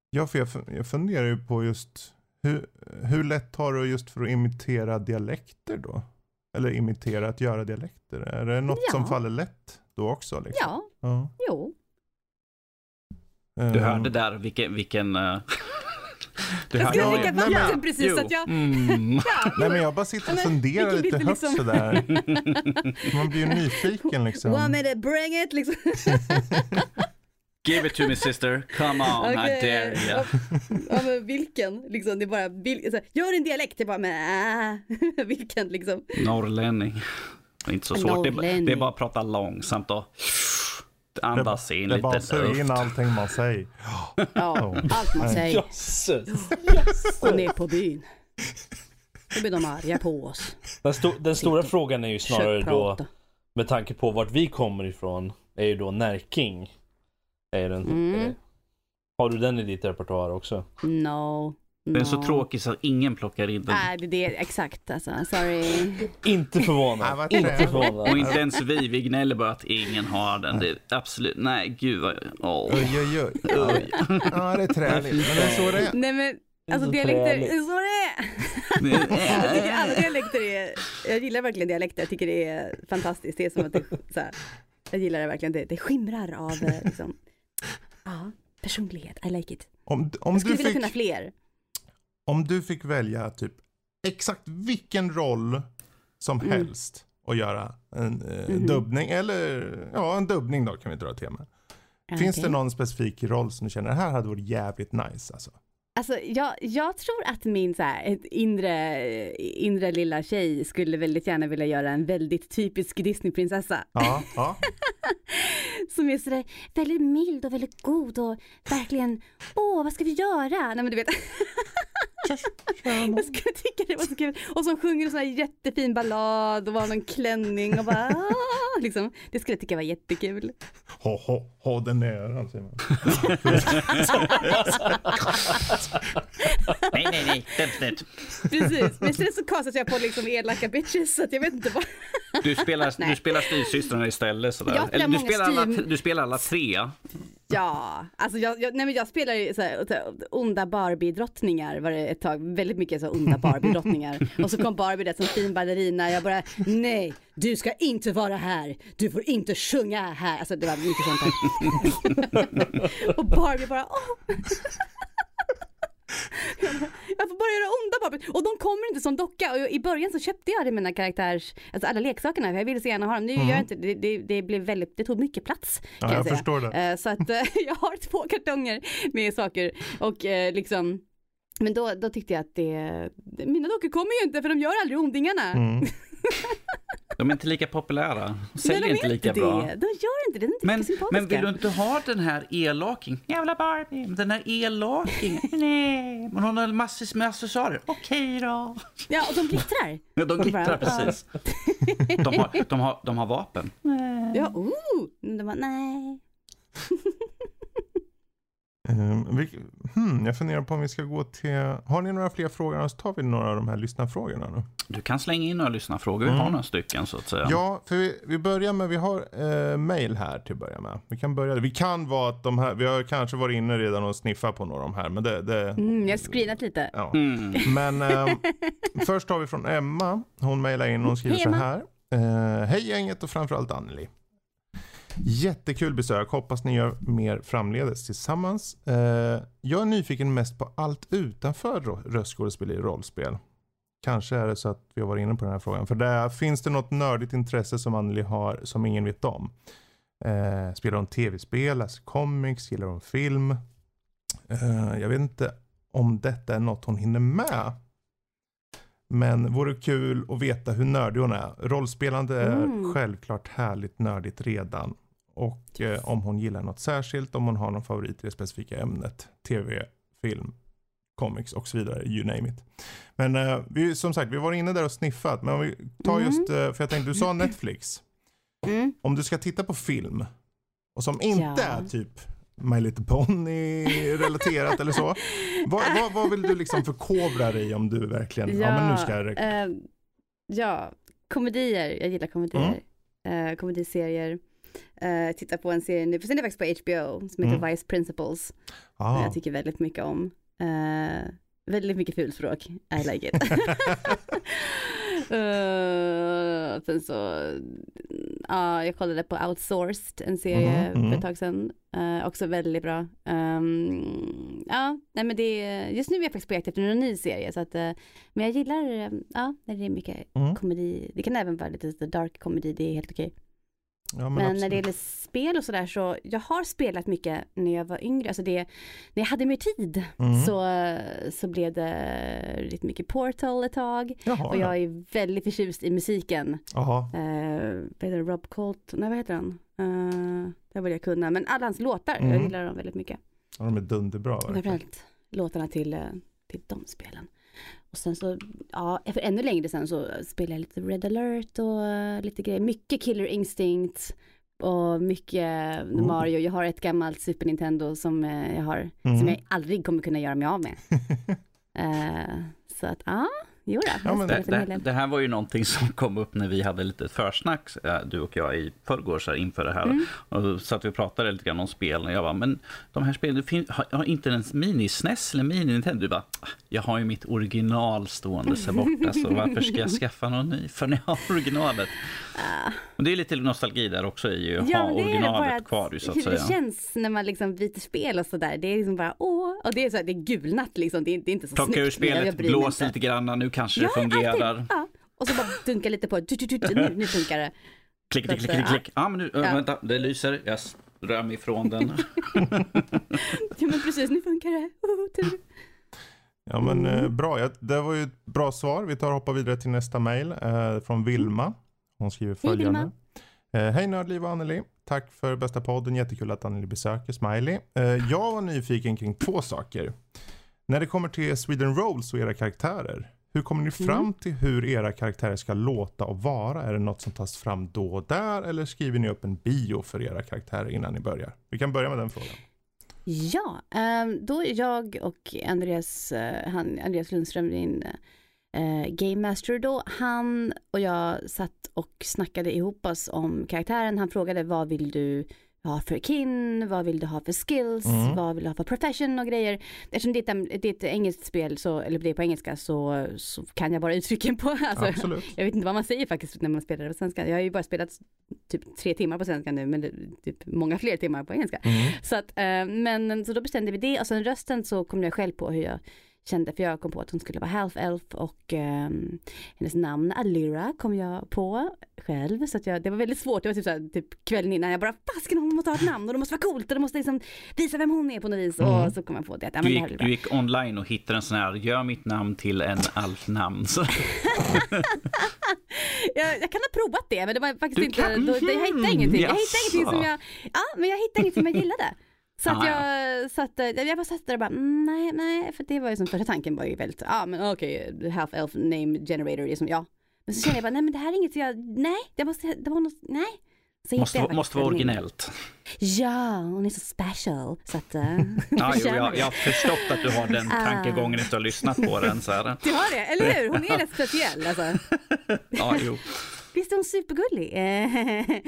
Speaker 1: Ja, för jag, jag funderar ju på just hur, hur lätt har du just för att imitera dialekter då? Eller imitera att göra dialekter? Är det något
Speaker 2: Ja.
Speaker 1: som faller lätt då också? Liksom?
Speaker 2: Ja,
Speaker 1: Ja.
Speaker 2: jo.
Speaker 3: Du
Speaker 1: Eh,
Speaker 3: hörde där vilken... vilken [laughs] uh, du
Speaker 2: Jag skulle
Speaker 1: Ja, men-
Speaker 2: vatten precis så att jag,
Speaker 3: Mm. [laughs]
Speaker 2: ja,
Speaker 1: Nej men jag bara sitter och funderar lite högt
Speaker 2: liksom-
Speaker 1: sådär. [laughs] Man blir ju nyfiken liksom.
Speaker 2: One minute, bring it liksom. [laughs]
Speaker 3: Give it to me sister, come on, I
Speaker 2: Okej.
Speaker 3: dare you.
Speaker 2: Ja men vilken? Liksom, det är bara, vil, så gör en dialekt, jag bara, men äh, vilken liksom?
Speaker 3: Norrlänning. Det är inte så svårt, det är, det är bara att prata långsamt och andas in
Speaker 1: det är
Speaker 3: lite
Speaker 1: bara att suga in allting man säger.
Speaker 2: Ja, allt man säger.
Speaker 4: Jösses.
Speaker 2: Och ner på byn. Då blir de arga på oss.
Speaker 4: Den, sto den stora frågan är ju snarare då, med tanke på vart vi kommer ifrån, är ju då Närking. Är den,
Speaker 2: Mm.
Speaker 4: eh, har du den i ditt repertoar också?
Speaker 2: No.
Speaker 3: Den är så tråkig så att ingen plockar in den.
Speaker 2: Nej, det är det, exakt alltså. Sorry.
Speaker 4: Inte förvånad. inte förvånad.
Speaker 3: Och inte ens vi, vi gnäller bara att ingen har den. Det är absolut, nej gud vad, åh.
Speaker 1: Oj oj oj. oj. Ja det är träligt. Men det är så det är.
Speaker 2: Nej men, alltså
Speaker 4: så
Speaker 2: dialekter, det är så det är. [laughs] Jag tycker alla dialekter är, jag gillar verkligen dialekter, jag tycker det är fantastiskt. Det är som att det, så här, jag gillar det verkligen, det, det skimrar av eh, liksom, ja, personlighet, I like it.
Speaker 1: Om, om,
Speaker 2: Jag skulle
Speaker 1: du
Speaker 2: vilja
Speaker 1: fick,
Speaker 2: kunna fler.
Speaker 1: Om du fick välja typ exakt vilken roll som
Speaker 2: Mm.
Speaker 1: helst att göra en eh,
Speaker 2: Mhm.
Speaker 1: dubbning eller ja en dubbning då kan vi dra till med. Finns det någon specifik roll som du känner det här hade varit jävligt nice alltså?
Speaker 2: Alltså jag, jag tror att min så här, inre, inre lilla tjej skulle väldigt gärna vilja göra en väldigt typisk Disneyprinsessa.
Speaker 1: Ja, ja. [laughs] [laughs]
Speaker 2: Som är sådär väldigt mild och väldigt god och verkligen, åh vad ska vi göra? Nej men du vet, jag skulle tycka det var så kul. Och som sjunger en sån här jättefin ballad och har någon klänning och bara, "Ah", liksom. Det skulle jag tycka var jättekul.
Speaker 1: Ha, ha, ha den nära säger man.
Speaker 3: Nej, nej, nej, släpp.
Speaker 2: Precis, men sen så kastas jag på liksom elaka bitches så att jag vet inte vad.
Speaker 3: Du spelar, du spelar styvsystrarna istället sådär.
Speaker 2: Jag spelar
Speaker 3: Eller du
Speaker 2: många
Speaker 3: spelar, alla, du spelar alla tre.
Speaker 2: Ja, alltså jag, jag, nej men jag spelar ju så här, onda Barbie-drottningar var det ett tag, väldigt mycket så onda [laughs] Barbie-drottningar. Och så kom Barbie där som fin ballerina, jag bara nej, du ska inte vara här, du får inte sjunga här. Alltså det var mycket sånt där. [laughs] [laughs] och Barbie bara åh. Jag får bara göra onda Barbie. Och de kommer inte som docka. Och i början så köpte jag det mina karaktärs, alltså alla leksakerna. För jag ville så gärna ha dem. Nu gör jag inte det. Det, det blev väldigt, det tog mycket plats. Kan
Speaker 1: Ja,
Speaker 2: jag
Speaker 1: jag
Speaker 2: säga.
Speaker 1: förstår det.
Speaker 2: Eh, Så att eh, [laughs] jag har två kartonger med saker och eh, liksom Men då, då tyckte jag att det, mina dockor kommer ju inte för de gör aldrig ondingarna.
Speaker 1: Mm. [laughs]
Speaker 3: De är inte lika populära. Säljer
Speaker 2: Nej, de
Speaker 3: inte lika
Speaker 2: det.
Speaker 3: bra.
Speaker 2: De gör inte det, de är inte
Speaker 3: Men,
Speaker 2: lika
Speaker 3: men vill du inte ha den här elaking? Jävla Barbie, den här elaking. [laughs] Nej, men hon har massvis med accessoarer. Okej då.
Speaker 2: Ja, och de glittrar.
Speaker 3: Ja, de glittrar precis. De har, de, har, de har vapen.
Speaker 2: Ja, oh. De bara, nej. [laughs]
Speaker 1: Um, vi, hmm, jag funderar på om vi ska gå till... Har ni några fler frågor? Annars tar vi några av de här lyssnarfrågorna nu.
Speaker 3: Du kan slänga in några lyssnarfrågor. Vi har
Speaker 1: Mm.
Speaker 3: några stycken så att säga.
Speaker 1: Ja, för vi, vi börjar med, vi har eh, mail här till att börja med. Vi kan börja, vi kan vara att de här, vi har kanske varit inne redan och sniffat på några av de här, men det... det
Speaker 2: Mm, jag har screenat lite.
Speaker 1: ja.
Speaker 3: Mm.
Speaker 1: Men ehm, först har vi från Emma. Hon mejlar in och hon skriver
Speaker 2: Hej,
Speaker 1: så här. Eh, Hej gänget och framförallt Anneli. Jättekul besök. Hoppas ni gör mer framledes tillsammans. Eh, jag är nyfiken mest på allt utanför röstskådespeleri och rollspel. Kanske är det så att vi har varit inne på den här frågan. För där finns det något nördigt intresse som Anneli har som ingen vet om. Eh, spelar hon tv-spel, läser comics, gillar hon film? Eh, jag vet inte om detta är något hon hinner med. Men vore kul att veta hur nördig hon är. Rollspelande är
Speaker 2: Mm.
Speaker 1: självklart härligt nördigt redan. Och eh, om hon gillar något särskilt, om hon har någon favorit i det specifika ämnet. TV, film, comics och så vidare. You name it. Men eh, vi, som sagt, vi var inne där och sniffat. Men om vi tar
Speaker 2: Mm.
Speaker 1: just, eh, för jag tänkte, du sa [clears throat] Netflix.
Speaker 2: Mm.
Speaker 1: Om du ska titta på film och som inte
Speaker 2: Ja.
Speaker 1: är typ My Little Pony relaterat eller så. Vad, vad, vad vill du liksom förkovra dig om du verkligen, ja, men nu ska jag
Speaker 2: eh, ja, komedier. Jag gillar komedier.
Speaker 1: Mm.
Speaker 2: Eh, komediserier. Uh, titta på en serie nu, för den är faktiskt på HBO, som heter
Speaker 1: Mm.
Speaker 2: Vice Principals. Som
Speaker 1: Ah.
Speaker 2: jag tycker väldigt mycket om. Eh, väldigt mycket fulspråk. I like it. uh, [laughs] sen så, ja, jag kollade på Outsourced, en serie
Speaker 1: Mhm, mm.
Speaker 2: för ett tag sedan. Eh, också väldigt bra. Um, ja, nej men det är, just nu är jag faktiskt på jakt efter en ny serie. Så att, eh, men jag gillar, eh, ja, när det är mycket
Speaker 1: Mm.
Speaker 2: komedi. Det kan även vara lite, lite dark komedi, det är helt okej.
Speaker 1: Ja, men
Speaker 2: Men när det gäller spel och sådär så, jag har spelat mycket när jag var yngre. Alltså det, när jag hade mer tid
Speaker 1: Mm.
Speaker 2: så, så blev det lite mycket Portal ett tag.
Speaker 1: Jaha,
Speaker 2: Och
Speaker 1: ja.
Speaker 2: jag är väldigt förtjust i musiken.
Speaker 1: Jaha.
Speaker 2: Eh, vad heter det, Rob Colt, nej vad heter han? Uh, det vill jag kunna, men alla hans låtar, jag
Speaker 1: Mm.
Speaker 2: gillar dem väldigt mycket.
Speaker 1: Ja, de är dunderbra.
Speaker 2: Framförallt låtarna till, eh, till de spelen. Och sen så, ja, för ännu längre sen så spelade jag lite Red alert och lite grejer. Mycket Killer Instinct och mycket
Speaker 1: Oh.
Speaker 2: Mario. Jag har ett gammalt Super Nintendo som eh, jag har,
Speaker 1: Mm.
Speaker 2: som jag aldrig kommer kunna göra mig av med. [laughs] Eh, så att, ja, jo då, har
Speaker 1: men
Speaker 3: Det, det, det här var ju någonting som kom upp när vi hade lite försnack, eh, du och jag, i förrgår så här, inför det här.
Speaker 2: Mm.
Speaker 3: Och då satt vi pratade lite grann om spel. Och jag bara, men de här spelen, det fin- har, har inte en mini-SNES eller mini-Nintendo? Du bara, jag har ju mitt original stående här borta, så varför ska jag [laughs] skaffa någon ny? För när jag har originalet. Och det är lite nostalgi där också i att
Speaker 2: Ja,
Speaker 3: ha originalet
Speaker 2: att
Speaker 3: kvar så att
Speaker 2: hur
Speaker 3: säga.
Speaker 2: det känns när man liksom byter spel och sådär. Det är liksom bara åh, och det är så att det är gulnat liksom. Det är, det är inte så
Speaker 3: Plocka ur
Speaker 2: snyggt. jag- jag
Speaker 3: spelet, blås
Speaker 2: inte.
Speaker 3: lite grann, nu kanske
Speaker 2: Ja,
Speaker 3: det fungerar.
Speaker 2: alltid. Ja. Och så bara dunka lite på, nu, nu funkar det.
Speaker 3: Klick, klick, klick, klick, klick. Ja, men nu,
Speaker 2: Ja.
Speaker 3: vänta, det lyser. Jag rör mig ifrån den. [laughs]
Speaker 2: Ja men precis, nu funkar det. Oh.
Speaker 1: Ja men eh, bra, ja, det var ju ett bra svar. Vi tar och hoppar vidare till nästa mail eh, från Vilma. Hon skriver
Speaker 2: Hej,
Speaker 1: följande. Eh, Hej Nördliv och Anneli. Tack för bästa podden. Jättekul att Anneli besöker. Smiley. Eh, jag var nyfiken kring två saker. När det kommer till Sweden Rolls och era karaktärer. Hur kommer ni fram
Speaker 2: Mm.
Speaker 1: till hur era karaktärer ska låta och vara? Är det något som tas fram då och där? Eller skriver ni upp en bio för era karaktärer innan ni börjar? Vi kan börja med den frågan.
Speaker 2: Ja, ehm, då är jag och Andreas, eh, han, Andreas Lundström, min eh, Game Master då, han och jag satt och snackade ihop oss om karaktären. Han frågade vad vill du ha för kin, vad vill du ha för skills,
Speaker 1: Mm.
Speaker 2: vad vill du ha för profession och grejer. Eftersom det är ett, det är ett engelskt spel, så, eller det är på engelska, så, så kan jag bara uttrycken på. [laughs] Alltså,
Speaker 1: Absolut.
Speaker 2: jag vet inte vad man säger faktiskt när man spelar det på svenska. Jag har ju bara spelat typ tre timmar på svenska nu, men det, typ många fler timmar på engelska.
Speaker 1: Mm.
Speaker 2: Så, att, eh, men, så då bestämde vi det och sen rösten så kom jag själv på hur jag kände, för jag kom på att hon skulle vara half elf och ehm, hennes namn Alira kom jag på själv. Så att jag, det var väldigt svårt, det var typ, såhär, typ kvällen innan jag bara fasken hon måste ha ett namn och det måste vara coolt och det måste liksom visa vem hon är på något vis.
Speaker 1: Mm.
Speaker 2: Och så kom jag på det. att, Ja,
Speaker 3: Du
Speaker 2: det
Speaker 3: gick,
Speaker 2: bra.
Speaker 3: du gick online och hittade en sån här, gör mitt namn till en alfnamn. Så, [laughs]
Speaker 2: jag, jag kan ha provat det men det var faktiskt
Speaker 3: Du
Speaker 2: inte,
Speaker 3: kan-
Speaker 2: då, jag hittade
Speaker 3: mhm,
Speaker 2: ingenting. Jag hittade ingenting som jag, ja men jag hittade ingenting som jag gillade. Så att
Speaker 3: Ah,
Speaker 2: jag, så att, eh, jag bara satt där och bara, nej, nej, för det var ju som första tanken var ju väldigt, ja men okej, half elf name generator, det är som, ja. Men så kände jag bara, nej men det här är inget jag, nej, det måste, det var något, nej. Så
Speaker 3: måste,
Speaker 2: jag
Speaker 3: måste vara originellt.
Speaker 2: Ja, hon är så special. Så att, uh, [laughs]
Speaker 3: Ja, jo, jag, jag har förstått att du har den
Speaker 2: Ah.
Speaker 3: tankegången efter att ha lyssnat på den. Så här.
Speaker 2: Du har det, eller hur? Hon är rätt speciell alltså. [laughs]
Speaker 3: Ja, jo.
Speaker 2: Visst är hon supergullig? [laughs]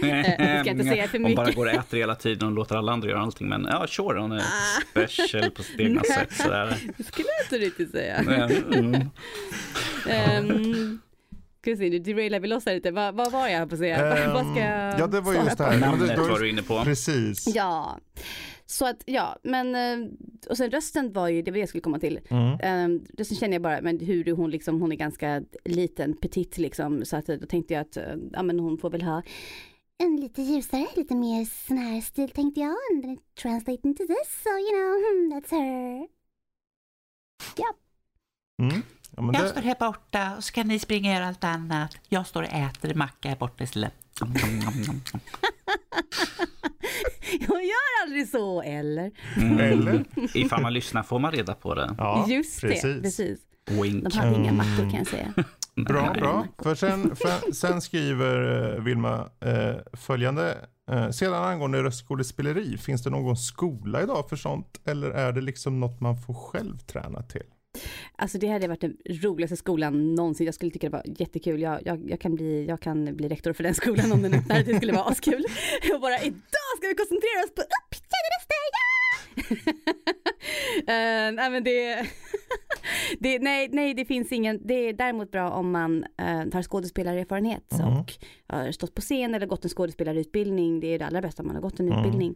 Speaker 2: Eh, jag ska inte säga för
Speaker 3: Hon bara
Speaker 2: mycket.
Speaker 3: går och äter hela tiden och låter alla andra göra allting. Men ja, sure, hon är
Speaker 2: Ah.
Speaker 3: special på sitt egna sätt. Sådär.
Speaker 2: Det skulle jag inte riktigt säga.
Speaker 3: Mm.
Speaker 2: Um, ska vi se, nu derailar vi loss här lite. Vad, vad var jag på att säga?
Speaker 1: Ehm,
Speaker 2: vad ska jag
Speaker 1: ja, det var just det här.
Speaker 3: Namnet var du inne på.
Speaker 1: Precis.
Speaker 2: Ja, så att ja, men eh, och sen rösten var ju, det var det jag skulle komma till.
Speaker 1: Mm.
Speaker 2: Um, rösten känner jag bara, men hur hon liksom, hon är ganska liten, petit liksom, så att eh, då tänkte jag att, eh, ja men hon får väl ha en lite ljusare, lite mer sån här stil tänkte jag, and then translate into this, so you know, hmm, that's her.
Speaker 1: Mm. Ja,
Speaker 5: Jag
Speaker 1: det,
Speaker 5: står här borta och så kan ni springa och göra allt annat. Jag står och äter macka här borta istället. [laughs] [laughs] [laughs]
Speaker 2: Jag gör aldrig så, eller?
Speaker 3: Mm.
Speaker 1: Eller? [laughs]
Speaker 3: Ifall man lyssnar får man reda på det.
Speaker 1: ja,
Speaker 2: Just
Speaker 1: precis.
Speaker 2: det, precis.
Speaker 3: Wink.
Speaker 2: De hade inga
Speaker 1: Mm.
Speaker 2: mackor kan jag säga. [laughs]
Speaker 1: Bra,
Speaker 3: Nej.
Speaker 1: bra. För sen, för, sen skriver eh, Vilma eh, följande. Eh, sedan angående röstskådespeleri, finns det någon skola idag för sånt? Eller är det liksom något man får själv träna till?
Speaker 2: Alltså det hade varit den roligaste skolan någonsin. Jag skulle tycka det var jättekul. Jag, jag, jag, kan, bli, jag kan bli rektor för den skolan om den öppnar. Det skulle vara askul. Och bara idag ska vi koncentrera oss på röster, ja! uh, nej men det, [laughs] det, nej, nej det finns ingen, det är däremot bra om man uh, tar skådespelarerfarenhet
Speaker 1: Mhm.
Speaker 2: och har stått på scen eller gått en skådespelarutbildning. Det är det allra bästa om man har gått en
Speaker 1: Mm.
Speaker 2: utbildning.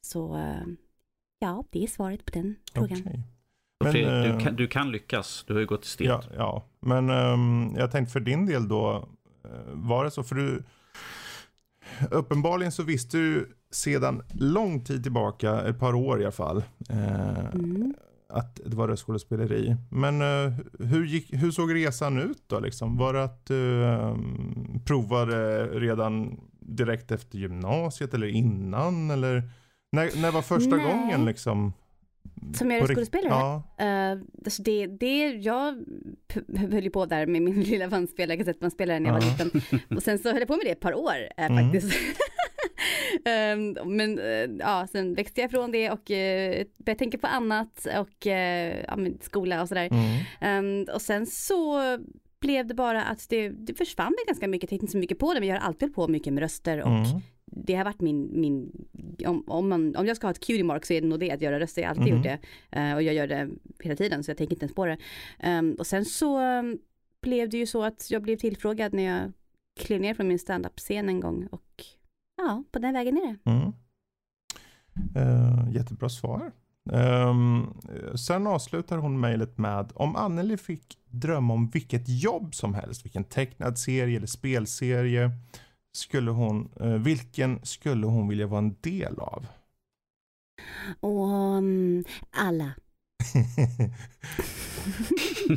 Speaker 2: Så eh, ja, det är svaret på den frågan.
Speaker 1: Okej. Men,
Speaker 3: Fredrik,
Speaker 1: eh,
Speaker 3: du, kan, du kan lyckas. Du har ju gått till
Speaker 1: Ja,
Speaker 3: stelt.
Speaker 1: ja. men ehm, jag tänkte för din del då, eh, var det så? För du, uppenbarligen så visste du sedan lång tid tillbaka, ett par år i alla fall, eh,
Speaker 2: Mm.
Speaker 1: att det var röstskådespeleri. Men eh, hur, gick, hur såg resan ut då? Liksom? Var det att du ehm, provade redan direkt efter gymnasiet eller innan? Eller när, när var första
Speaker 2: Nej.
Speaker 1: gången liksom?
Speaker 2: Som jag
Speaker 1: på rikt-
Speaker 2: röstskådespelare?
Speaker 1: Ja.
Speaker 2: Uh, alltså det, det, jag höll ju på där med min [laughs] lilla bandspelare, kassettbandspelare när jag var
Speaker 1: Ja.
Speaker 2: liten. Och sen så höll jag på med det ett par år eh,
Speaker 1: Mm.
Speaker 2: faktiskt. [laughs] Ehm, men eh, ja, sen växte jag ifrån det och uh, började tänka på annat och ja, skola och sådär.
Speaker 1: Mm.
Speaker 2: Ehm, och sen så blev det bara att det, det försvann ganska mycket, jag tänkte inte så mycket på det, men jag har alltid på mycket med röster och
Speaker 1: Mm.
Speaker 2: Det har varit min, min om, om, man, om jag ska ha ett cutie mark så är det nog det att göra röster, jag har alltid
Speaker 1: Mhm.
Speaker 2: gjort det. Eh, och jag gör det hela tiden så jag tänker inte ens på det. Ehm, och sen så um, blev det ju så att jag blev tillfrågad när jag klev ner från min standup-scen en gång och ja, på den vägen är det.
Speaker 1: Mm. Eh, jättebra svar. Ehm, sen avslutar hon mejlet med om Anneli fick drömma om vilket jobb som helst, vilken tecknad serie eller spelserie, skulle hon, eh, vilken skulle hon vilja vara en del av?
Speaker 2: Och um, alla, [laughs]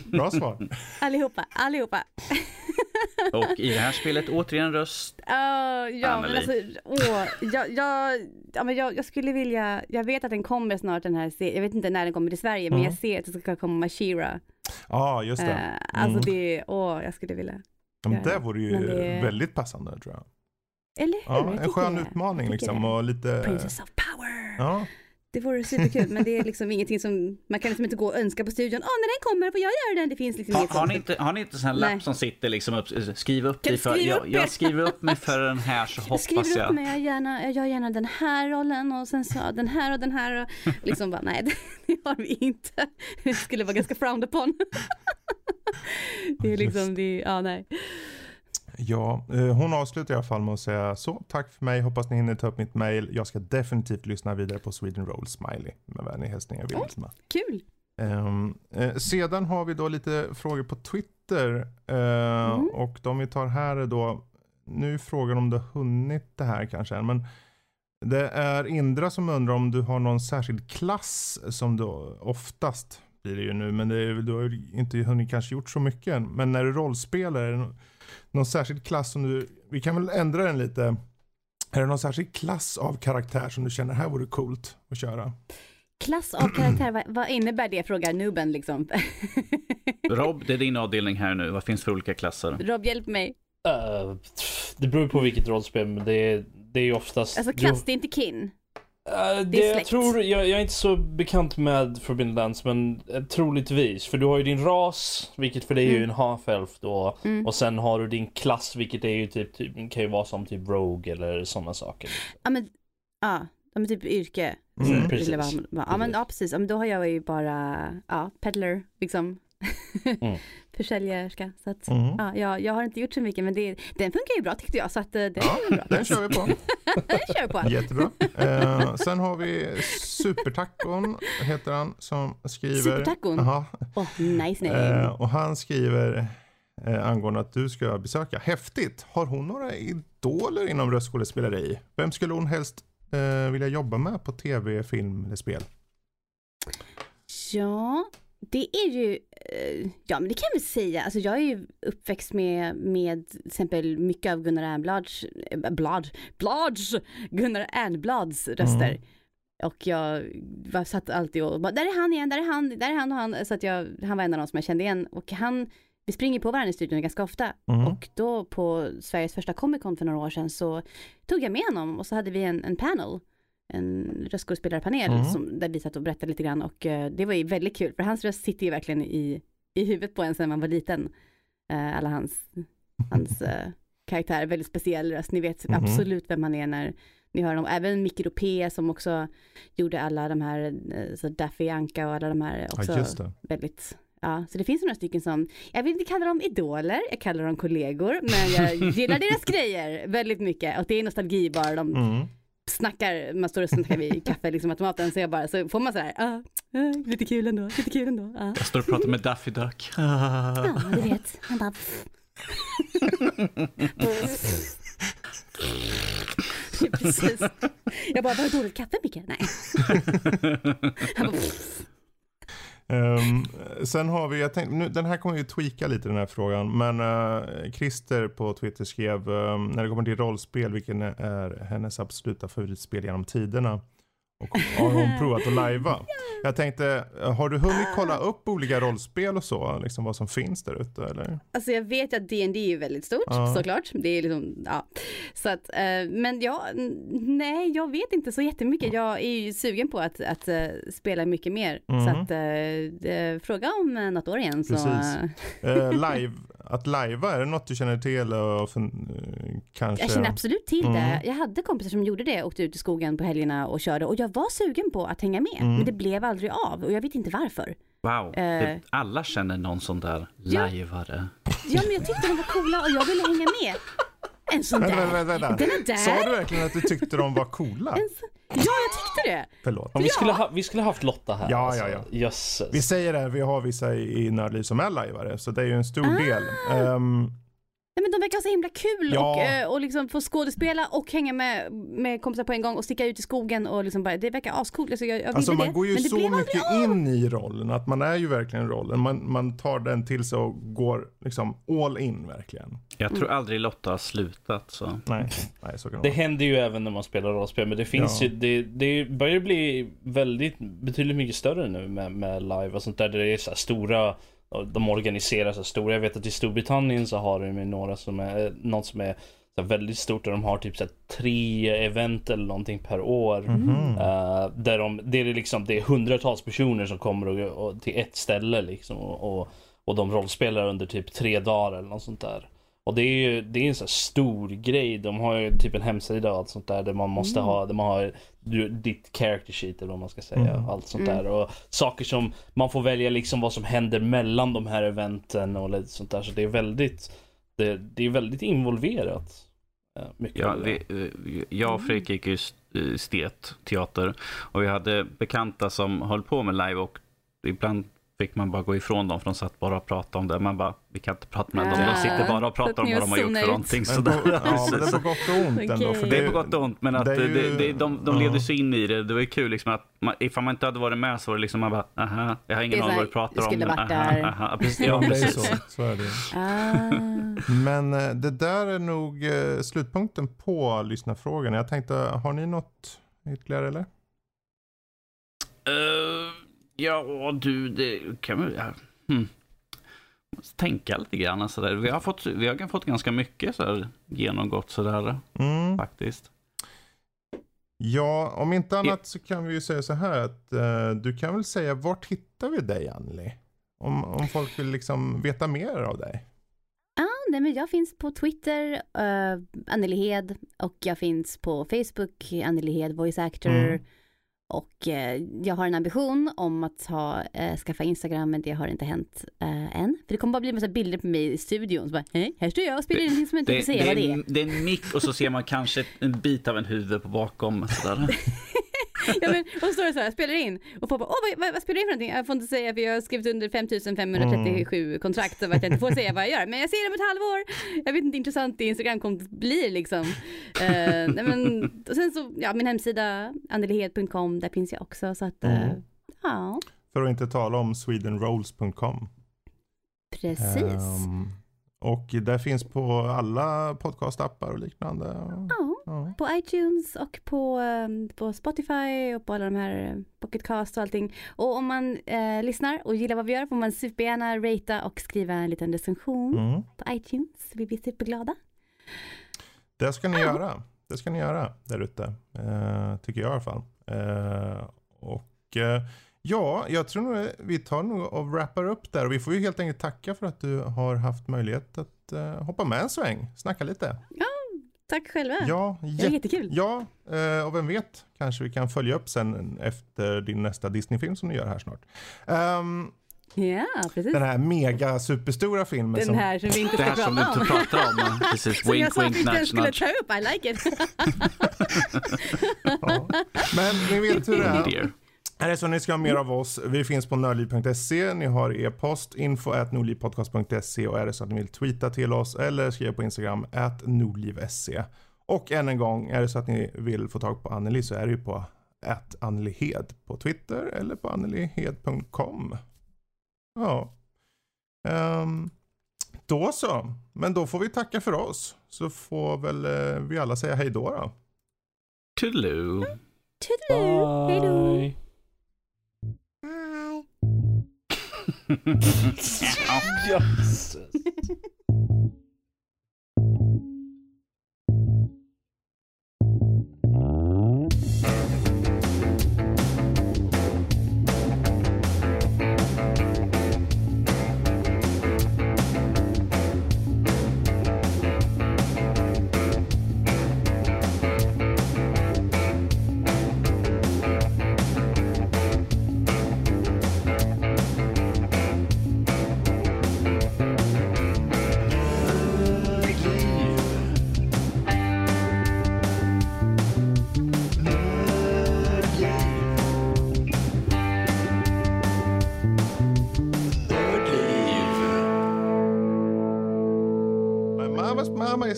Speaker 1: Bra svar.
Speaker 2: allihopa, allihopa.
Speaker 3: Och i det här spelet återigen röst.
Speaker 2: Uh, ja, men
Speaker 3: Anneli.
Speaker 2: alltså, åh, jag, jag, ja, men jag, jag skulle vilja, jag vet att den kommer snart den här serien, jag vet inte när den kommer till Sverige, men
Speaker 1: Mm.
Speaker 2: jag ser att det ska komma Shira.
Speaker 1: Ja, just det.
Speaker 2: Uh, alltså
Speaker 1: Mm.
Speaker 2: det, åh, jag skulle vilja.
Speaker 1: Men
Speaker 2: ja,
Speaker 1: det vore ju
Speaker 2: men det-
Speaker 1: väldigt passande tror jag.
Speaker 2: Eller hur?
Speaker 1: Ja, en skön utmaning liksom
Speaker 2: det.
Speaker 1: och lite...
Speaker 2: Princess of power.
Speaker 1: Ja,
Speaker 2: Det vore superkul, men det är liksom ingenting som, man kan liksom inte gå och önska på studion, åh när den kommer får jag göra den, det finns liksom
Speaker 3: Har,
Speaker 2: inget
Speaker 3: har, ni inte, har ni inte sån här
Speaker 2: Nej.
Speaker 3: lapp som sitter liksom upp, skriv upp dig för, jag, jag
Speaker 2: er?
Speaker 3: skriver upp mig för den här [laughs] så
Speaker 2: Jag
Speaker 3: hoppas
Speaker 2: skriver upp
Speaker 3: jag.
Speaker 2: mig, jag, gärna, jag gör gärna den här rollen och sen så den här och den här och [laughs] liksom bara nej [laughs] det har vi inte. Det skulle vara ganska frowned upon. Det är liksom, det ja nej.
Speaker 1: Ja, eh, hon avslutar i alla fall med att säga så. Tack för mig. Hoppas ni hinner ta upp mitt mail. Jag ska definitivt lyssna vidare på Sweden Roll Smiley. Med vänliga hälsningar Vilma.
Speaker 2: Kul.
Speaker 1: Ehm, eh, sedan har vi då lite frågor på Twitter. eh,
Speaker 2: Mm.
Speaker 1: Och de vi tar här är då, nu är frågan om du har hunnit det här kanske än, men det är Indra som undrar om du har någon särskild klass som du oftast blir det ju nu, men det är, du har ju inte hunnit kanske gjort så mycket än. Men när du rollspelar, någon, särskild klass som du, vi kan väl ändra den lite. Är det någon särskild klass av karaktär som du känner här vore coolt att köra?
Speaker 2: Klass av karaktär, vad, vad innebär det? Frågar nuben liksom. [laughs]
Speaker 3: Rob, det är din avdelning här nu. Vad finns det för olika klasser?
Speaker 2: Rob, hjälp mig.
Speaker 4: Eh, det beror på vilket rollspel, men det är, det är ju oftast...
Speaker 2: Alltså klass, det är inte kin.
Speaker 4: Eh, det jag tror, jag, jag är inte så bekant med Forbidden Lands, men eh, troligtvis. För du har ju din ras, vilket för dig är ju
Speaker 2: Mm.
Speaker 4: en half-elf då.
Speaker 2: Mm.
Speaker 4: Och sen har du din klass, vilket är ju typ, typ kan ju vara som typ Rogue eller sådana saker.
Speaker 2: Ja men, ja, men typ yrke.
Speaker 1: Mm,
Speaker 4: precis.
Speaker 2: Ja men ja precis, ja, men då har jag ju bara, ja, peddler liksom.
Speaker 4: Mm. [laughs]
Speaker 2: Försäljerska. Så att,
Speaker 1: Mm.
Speaker 2: ja, jag, jag har inte gjort så mycket men det, den funkar ju bra tyckte jag så att eh, den
Speaker 1: Ja,
Speaker 2: bra.
Speaker 1: Den kör vi på. [laughs]
Speaker 2: den kör på.
Speaker 1: Jättebra. Eh, sen har vi Supertacon, heter han, som skriver.
Speaker 2: Supertacon?
Speaker 1: Jaha.
Speaker 2: Åh, nice name.
Speaker 1: Eh, och han skriver eh, angående att du ska besöka. Häftigt. Har hon några idoler inom röstskådespeleri? Vem skulle hon helst eh, vilja jobba med på tv, film eller spel?
Speaker 2: Ja, det är ju, eh, ja men det kan jag väl säga, alltså jag är ju uppväxt med, med till exempel mycket av Gunnar Ernblads, eh, Blad, Blads, Gunnar Ernblads röster.
Speaker 1: Mm.
Speaker 2: Och jag var, satt alltid och bara, där är han igen, där är han, där är han och han. Så att jag, han var en av de som jag kände igen. Och han, vi springer på varandra i studion ganska ofta.
Speaker 1: Mm.
Speaker 2: Och då på Sveriges första Comic Con för några år sedan så tog jag med honom och så hade vi en, en panel, en röstskådespelarpanel
Speaker 1: Mm.
Speaker 2: som, där vi satt och berättade lite grann och eh, det var ju väldigt kul för hans röst sitter ju verkligen i, i huvudet på en sen man var liten. Eh, alla hans, hans [laughs] eh, karaktär, väldigt speciell röst, ni vet
Speaker 1: Mhm.
Speaker 2: absolut vem han är när ni hör honom. Även Micke P som också gjorde alla de här, så Daffy Anka och alla de här också
Speaker 1: Ja,
Speaker 2: väldigt Ja, så det finns några stycken som, jag vill inte kalla dem idoler, jag kallar dem kollegor, men jag [laughs] gillar deras grejer väldigt mycket och det är nostalgi bara, de
Speaker 1: Mm.
Speaker 2: Snackar, man står och snackar vid kaffe liksom automaten så jag bara, så får man så här, ah, ah, lite kul ändå, lite kul ändå, ah.
Speaker 3: Jag står och pratar med Daffy Duck.
Speaker 2: Ja, du vet, han bara [laughs] Precis. Jag bara, var det dåligt kaffe Micke? Nej. [laughs] Han bara,
Speaker 1: Um, sen har vi, jag tänkte, nu, den här kommer ju tweaka lite den här frågan. Men uh, Christer på Twitter skrev, um, när det kommer till rollspel, vilken är hennes absoluta favoritspel genom tiderna? Och har hon [laughs] provat att lajva? Jag tänkte, eh, har du hunnit kolla upp olika rollspel och så? Liksom vad som finns där ute eller?
Speaker 2: Alltså jag vet att D&D är väldigt stort
Speaker 1: Ja.
Speaker 2: såklart. Det är liksom, ja. Så att, eh, men ja, nej jag vet inte så jättemycket. Jag är ju sugen på att, att eh, spela mycket mer.
Speaker 1: Mhm.
Speaker 2: Så att fråga om något år igen så.
Speaker 1: Precis. [laughs] live, att lajva, är det något du känner till? Och kanske?
Speaker 2: jag känner absolut till
Speaker 1: Mm.
Speaker 2: det. Jag hade kompisar som gjorde det, åkte ut i skogen på helgerna och körde och jag var sugen på att hänga med.
Speaker 1: Mm.
Speaker 2: Men det blev aldrig av och jag vet inte varför.
Speaker 3: Wow,
Speaker 2: Eh.
Speaker 3: alla känner någon sån där
Speaker 2: Ja.
Speaker 3: lajvare.
Speaker 2: Ja men jag tyckte de var coola och jag ville hänga med. En sån där.
Speaker 1: vänta, vänta.
Speaker 2: Den är där.
Speaker 1: Sa du verkligen att du tyckte de var coola?
Speaker 2: En så... Ja jag tyckte det.
Speaker 1: Förlåt.
Speaker 4: Om vi,
Speaker 2: Ja.
Speaker 4: skulle ha, vi skulle haft Lotta här.
Speaker 1: Ja,
Speaker 4: alltså.
Speaker 1: ja, ja.
Speaker 4: Jösses.
Speaker 1: Vi säger det, vi har vissa i i Nördliv som är lajvare, så det är ju en stor
Speaker 2: Ah.
Speaker 1: del. Ehm,
Speaker 2: Nej men de verkar så himla kul
Speaker 1: Ja.
Speaker 2: och, eh, och liksom få skådespela och hänga med, med kompisar på en gång och sticka ut i skogen och liksom bara, det verkar ascoolt. Alltså jag, jag
Speaker 1: alltså man
Speaker 2: det,
Speaker 1: går ju så mycket
Speaker 2: aldrig
Speaker 1: in i rollen, att man är ju verkligen rollen. Man, man tar den till sig och går liksom all in verkligen.
Speaker 3: Jag tror aldrig Lotta har slutat så.
Speaker 1: Nej, nej så kan
Speaker 4: Det
Speaker 1: det
Speaker 4: händer ju även när man spelar rollspel, men det finns
Speaker 1: Ja.
Speaker 4: ju, det, det börjar bli väldigt, betydligt mycket större nu med, med live och sånt där. där Det är så här stora, de organiserar så här stora. Jag vet att i Storbritannien så har de några som är, något som är väldigt stort, där de har typ så tre event eller någonting per år.
Speaker 1: Mhm.
Speaker 4: Eh, där de, det är liksom, det är hundratals personer som kommer och, och, till ett ställe liksom och, och, och de rollspelar under typ tre dagar eller något sånt där. Och det är ju det är en sån här stor grej. De har ju typ en hemsida och allt sånt där där man måste ha, där man har ditt character sheet eller vad man ska säga.
Speaker 1: Mm.
Speaker 4: Allt sånt där. Och saker som man får välja liksom vad som händer mellan de här eventen och lite sånt där. Så det är väldigt, det, det är väldigt involverat. eh, Mycket
Speaker 3: Ja, vi, eh, jag och Fredrik gick ju st- eh, stet, teater. Och vi hade bekanta som höll på med live och ibland fick man bara gå ifrån dem för de satt bara och pratade om det. Man bara, vi kan inte prata med dem. De sitter bara och
Speaker 2: Så
Speaker 3: pratar om vad de har gjort för någonting.
Speaker 1: Men på,
Speaker 3: Sådär.
Speaker 1: ja, men det är på gott och ont ändå. För
Speaker 3: Det är på gott och ont, men att
Speaker 1: det
Speaker 3: det det, de, de
Speaker 1: ja.
Speaker 3: levde sig in i det. Det var ju kul liksom att man, ifall man inte hade varit med så var det liksom man bara, aha, jag har ingen
Speaker 2: Det är
Speaker 3: aning
Speaker 2: så
Speaker 3: vad du pratar om.
Speaker 2: skulle
Speaker 3: men
Speaker 2: varit där.
Speaker 3: aha. Precis,
Speaker 1: Ja,
Speaker 3: ja,
Speaker 1: det är ju
Speaker 3: precis.
Speaker 1: så. så är det.
Speaker 2: Ah.
Speaker 1: Men eh, det där är nog eh, slutpunkten på lyssnarfrågan. Jag tänkte, har ni något ytterligare eller?
Speaker 3: Eh, ja, du, det kan vi... Ja. Hmm. Måste tänka lite grann sådär. Vi har fått, vi har fått ganska mycket så här, genomgått sådär
Speaker 1: Mm.
Speaker 3: faktiskt.
Speaker 1: Ja, om inte annat så kan vi ju säga så här att eh, du kan väl säga vart hittar vi dig Anneli? Om, om folk vill liksom veta mer av dig.
Speaker 2: Ja, nej, men jag finns på Twitter, uh, Anneli Hed, och jag finns på Facebook, Anneli Hed, voice actor.
Speaker 1: Mm.
Speaker 2: Och eh, jag har en ambition om att ha, eh, skaffa Instagram, men det har inte hänt eh, än. För det kommer bara bli en massa bilder på mig i studion. Så bara, hej, här står jag och spelar in någonting som jag inte
Speaker 3: Det,
Speaker 2: får
Speaker 3: det,
Speaker 2: vad det är.
Speaker 3: det är en mick och så ser man kanske en bit av en huvud på bakom. [laughs] Sådär. [laughs]
Speaker 2: ja, men, och så står det så här, spelar in. Och bara, åh vad, vad, vad spelar du in för någonting? Jag får inte säga för jag har skrivit under 5537 kontrakt så att jag inte får säga vad jag gör. Men jag ser det om ett halvår. Jag vet inte hur intressant det Instagramkontot blir liksom. Eh, nej, men, och sen så, ja min hemsida, annelihed.com, där finns jag också. Så att,
Speaker 1: Mm.
Speaker 2: ja,
Speaker 1: För att inte tala om swedenrolls.com.
Speaker 2: precis.
Speaker 1: Ehm, och där finns på alla podcastappar och liknande.
Speaker 2: ja.
Speaker 1: Ja.
Speaker 2: På iTunes och på, eh, på Spotify och på alla de här eh, Pocketcast och allting. Och om man eh, lyssnar och gillar vad vi gör får man supergärna ratea och skriva en liten recension
Speaker 1: Mm.
Speaker 2: på iTunes. Vi blir superglada.
Speaker 1: Det ska ni göra. Det ska ni göra där ute. Eh, tycker jag i alla fall. Eh, och eh, ja, jag tror nog vi tar nog och wrappar upp där. Och vi får ju helt enkelt tacka för att du har haft möjlighet att eh, hoppa med en sväng. Snacka lite.
Speaker 2: Tack själva.
Speaker 1: Ja,
Speaker 2: det är
Speaker 1: jätte-
Speaker 2: jättekul.
Speaker 1: Ja, eh, och vem vet, kanske vi kan följa upp sen efter din nästa Disney-film som du gör här snart. Ehm,
Speaker 2: Ja, precis.
Speaker 1: den här mega superstora filmen
Speaker 2: Den
Speaker 1: som...
Speaker 2: här som vi inte
Speaker 3: Det
Speaker 2: ska
Speaker 3: här som
Speaker 2: prata
Speaker 3: du
Speaker 2: om.
Speaker 3: inte pratar om. [laughs] Precis,
Speaker 2: Som jag
Speaker 3: wink,
Speaker 2: sa att vi
Speaker 3: wink,
Speaker 2: inte skulle ta upp, I like it. [laughs]
Speaker 1: Ja. Men ni vet hur det är. Det så ni ska ha mer av oss, vi finns på nördliv.se, ni har e-post info at nordlivpodcast.se och är det så att ni vill tweeta till oss eller skriva på Instagram at nordliv.se. Och än en gång, är det så att ni vill få tag på Anneli så är det ju på at Annelihed på Twitter eller på annelihed.com. Ja. Ehm, då så, men då får vi tacka för oss. Så får väl eh, vi alla säga hej då då.
Speaker 3: Toodaloo.
Speaker 2: Toodaloo. Hej då.
Speaker 4: Bye. Jösses.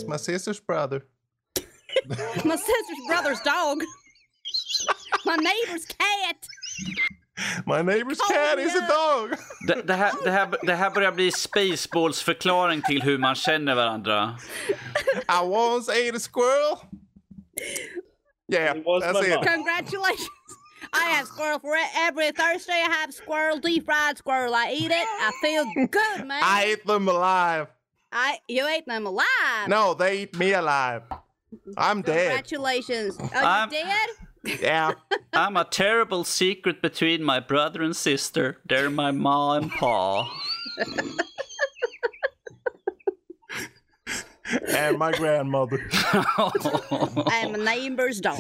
Speaker 1: Mama's my sister's brother. [laughs]
Speaker 2: My sister's brother's dog. [laughs] My neighbor's cat.
Speaker 1: My neighbor's cat is a dog.
Speaker 3: Det, det, här, det, här, det här börjar bli Spaceballs förklaring till hur man känner varandra.
Speaker 1: I once ate a squirrel. Yeah, that's it.
Speaker 2: Congratulations. I have squirrel for it. Every Thursday I have squirrel, deep fried squirrel. I eat it. I feel good, man.
Speaker 1: I ate them alive.
Speaker 2: I you ate them alive.
Speaker 1: No, they eat me alive. I'm dead.
Speaker 2: Congratulations. Are
Speaker 3: I'm-
Speaker 2: you dead?
Speaker 1: Yeah. [laughs]
Speaker 3: I'm a terrible secret between my brother and sister. They're my ma and pa.
Speaker 1: and my grandmother. [laughs]
Speaker 2: I'm a neighbor's dog.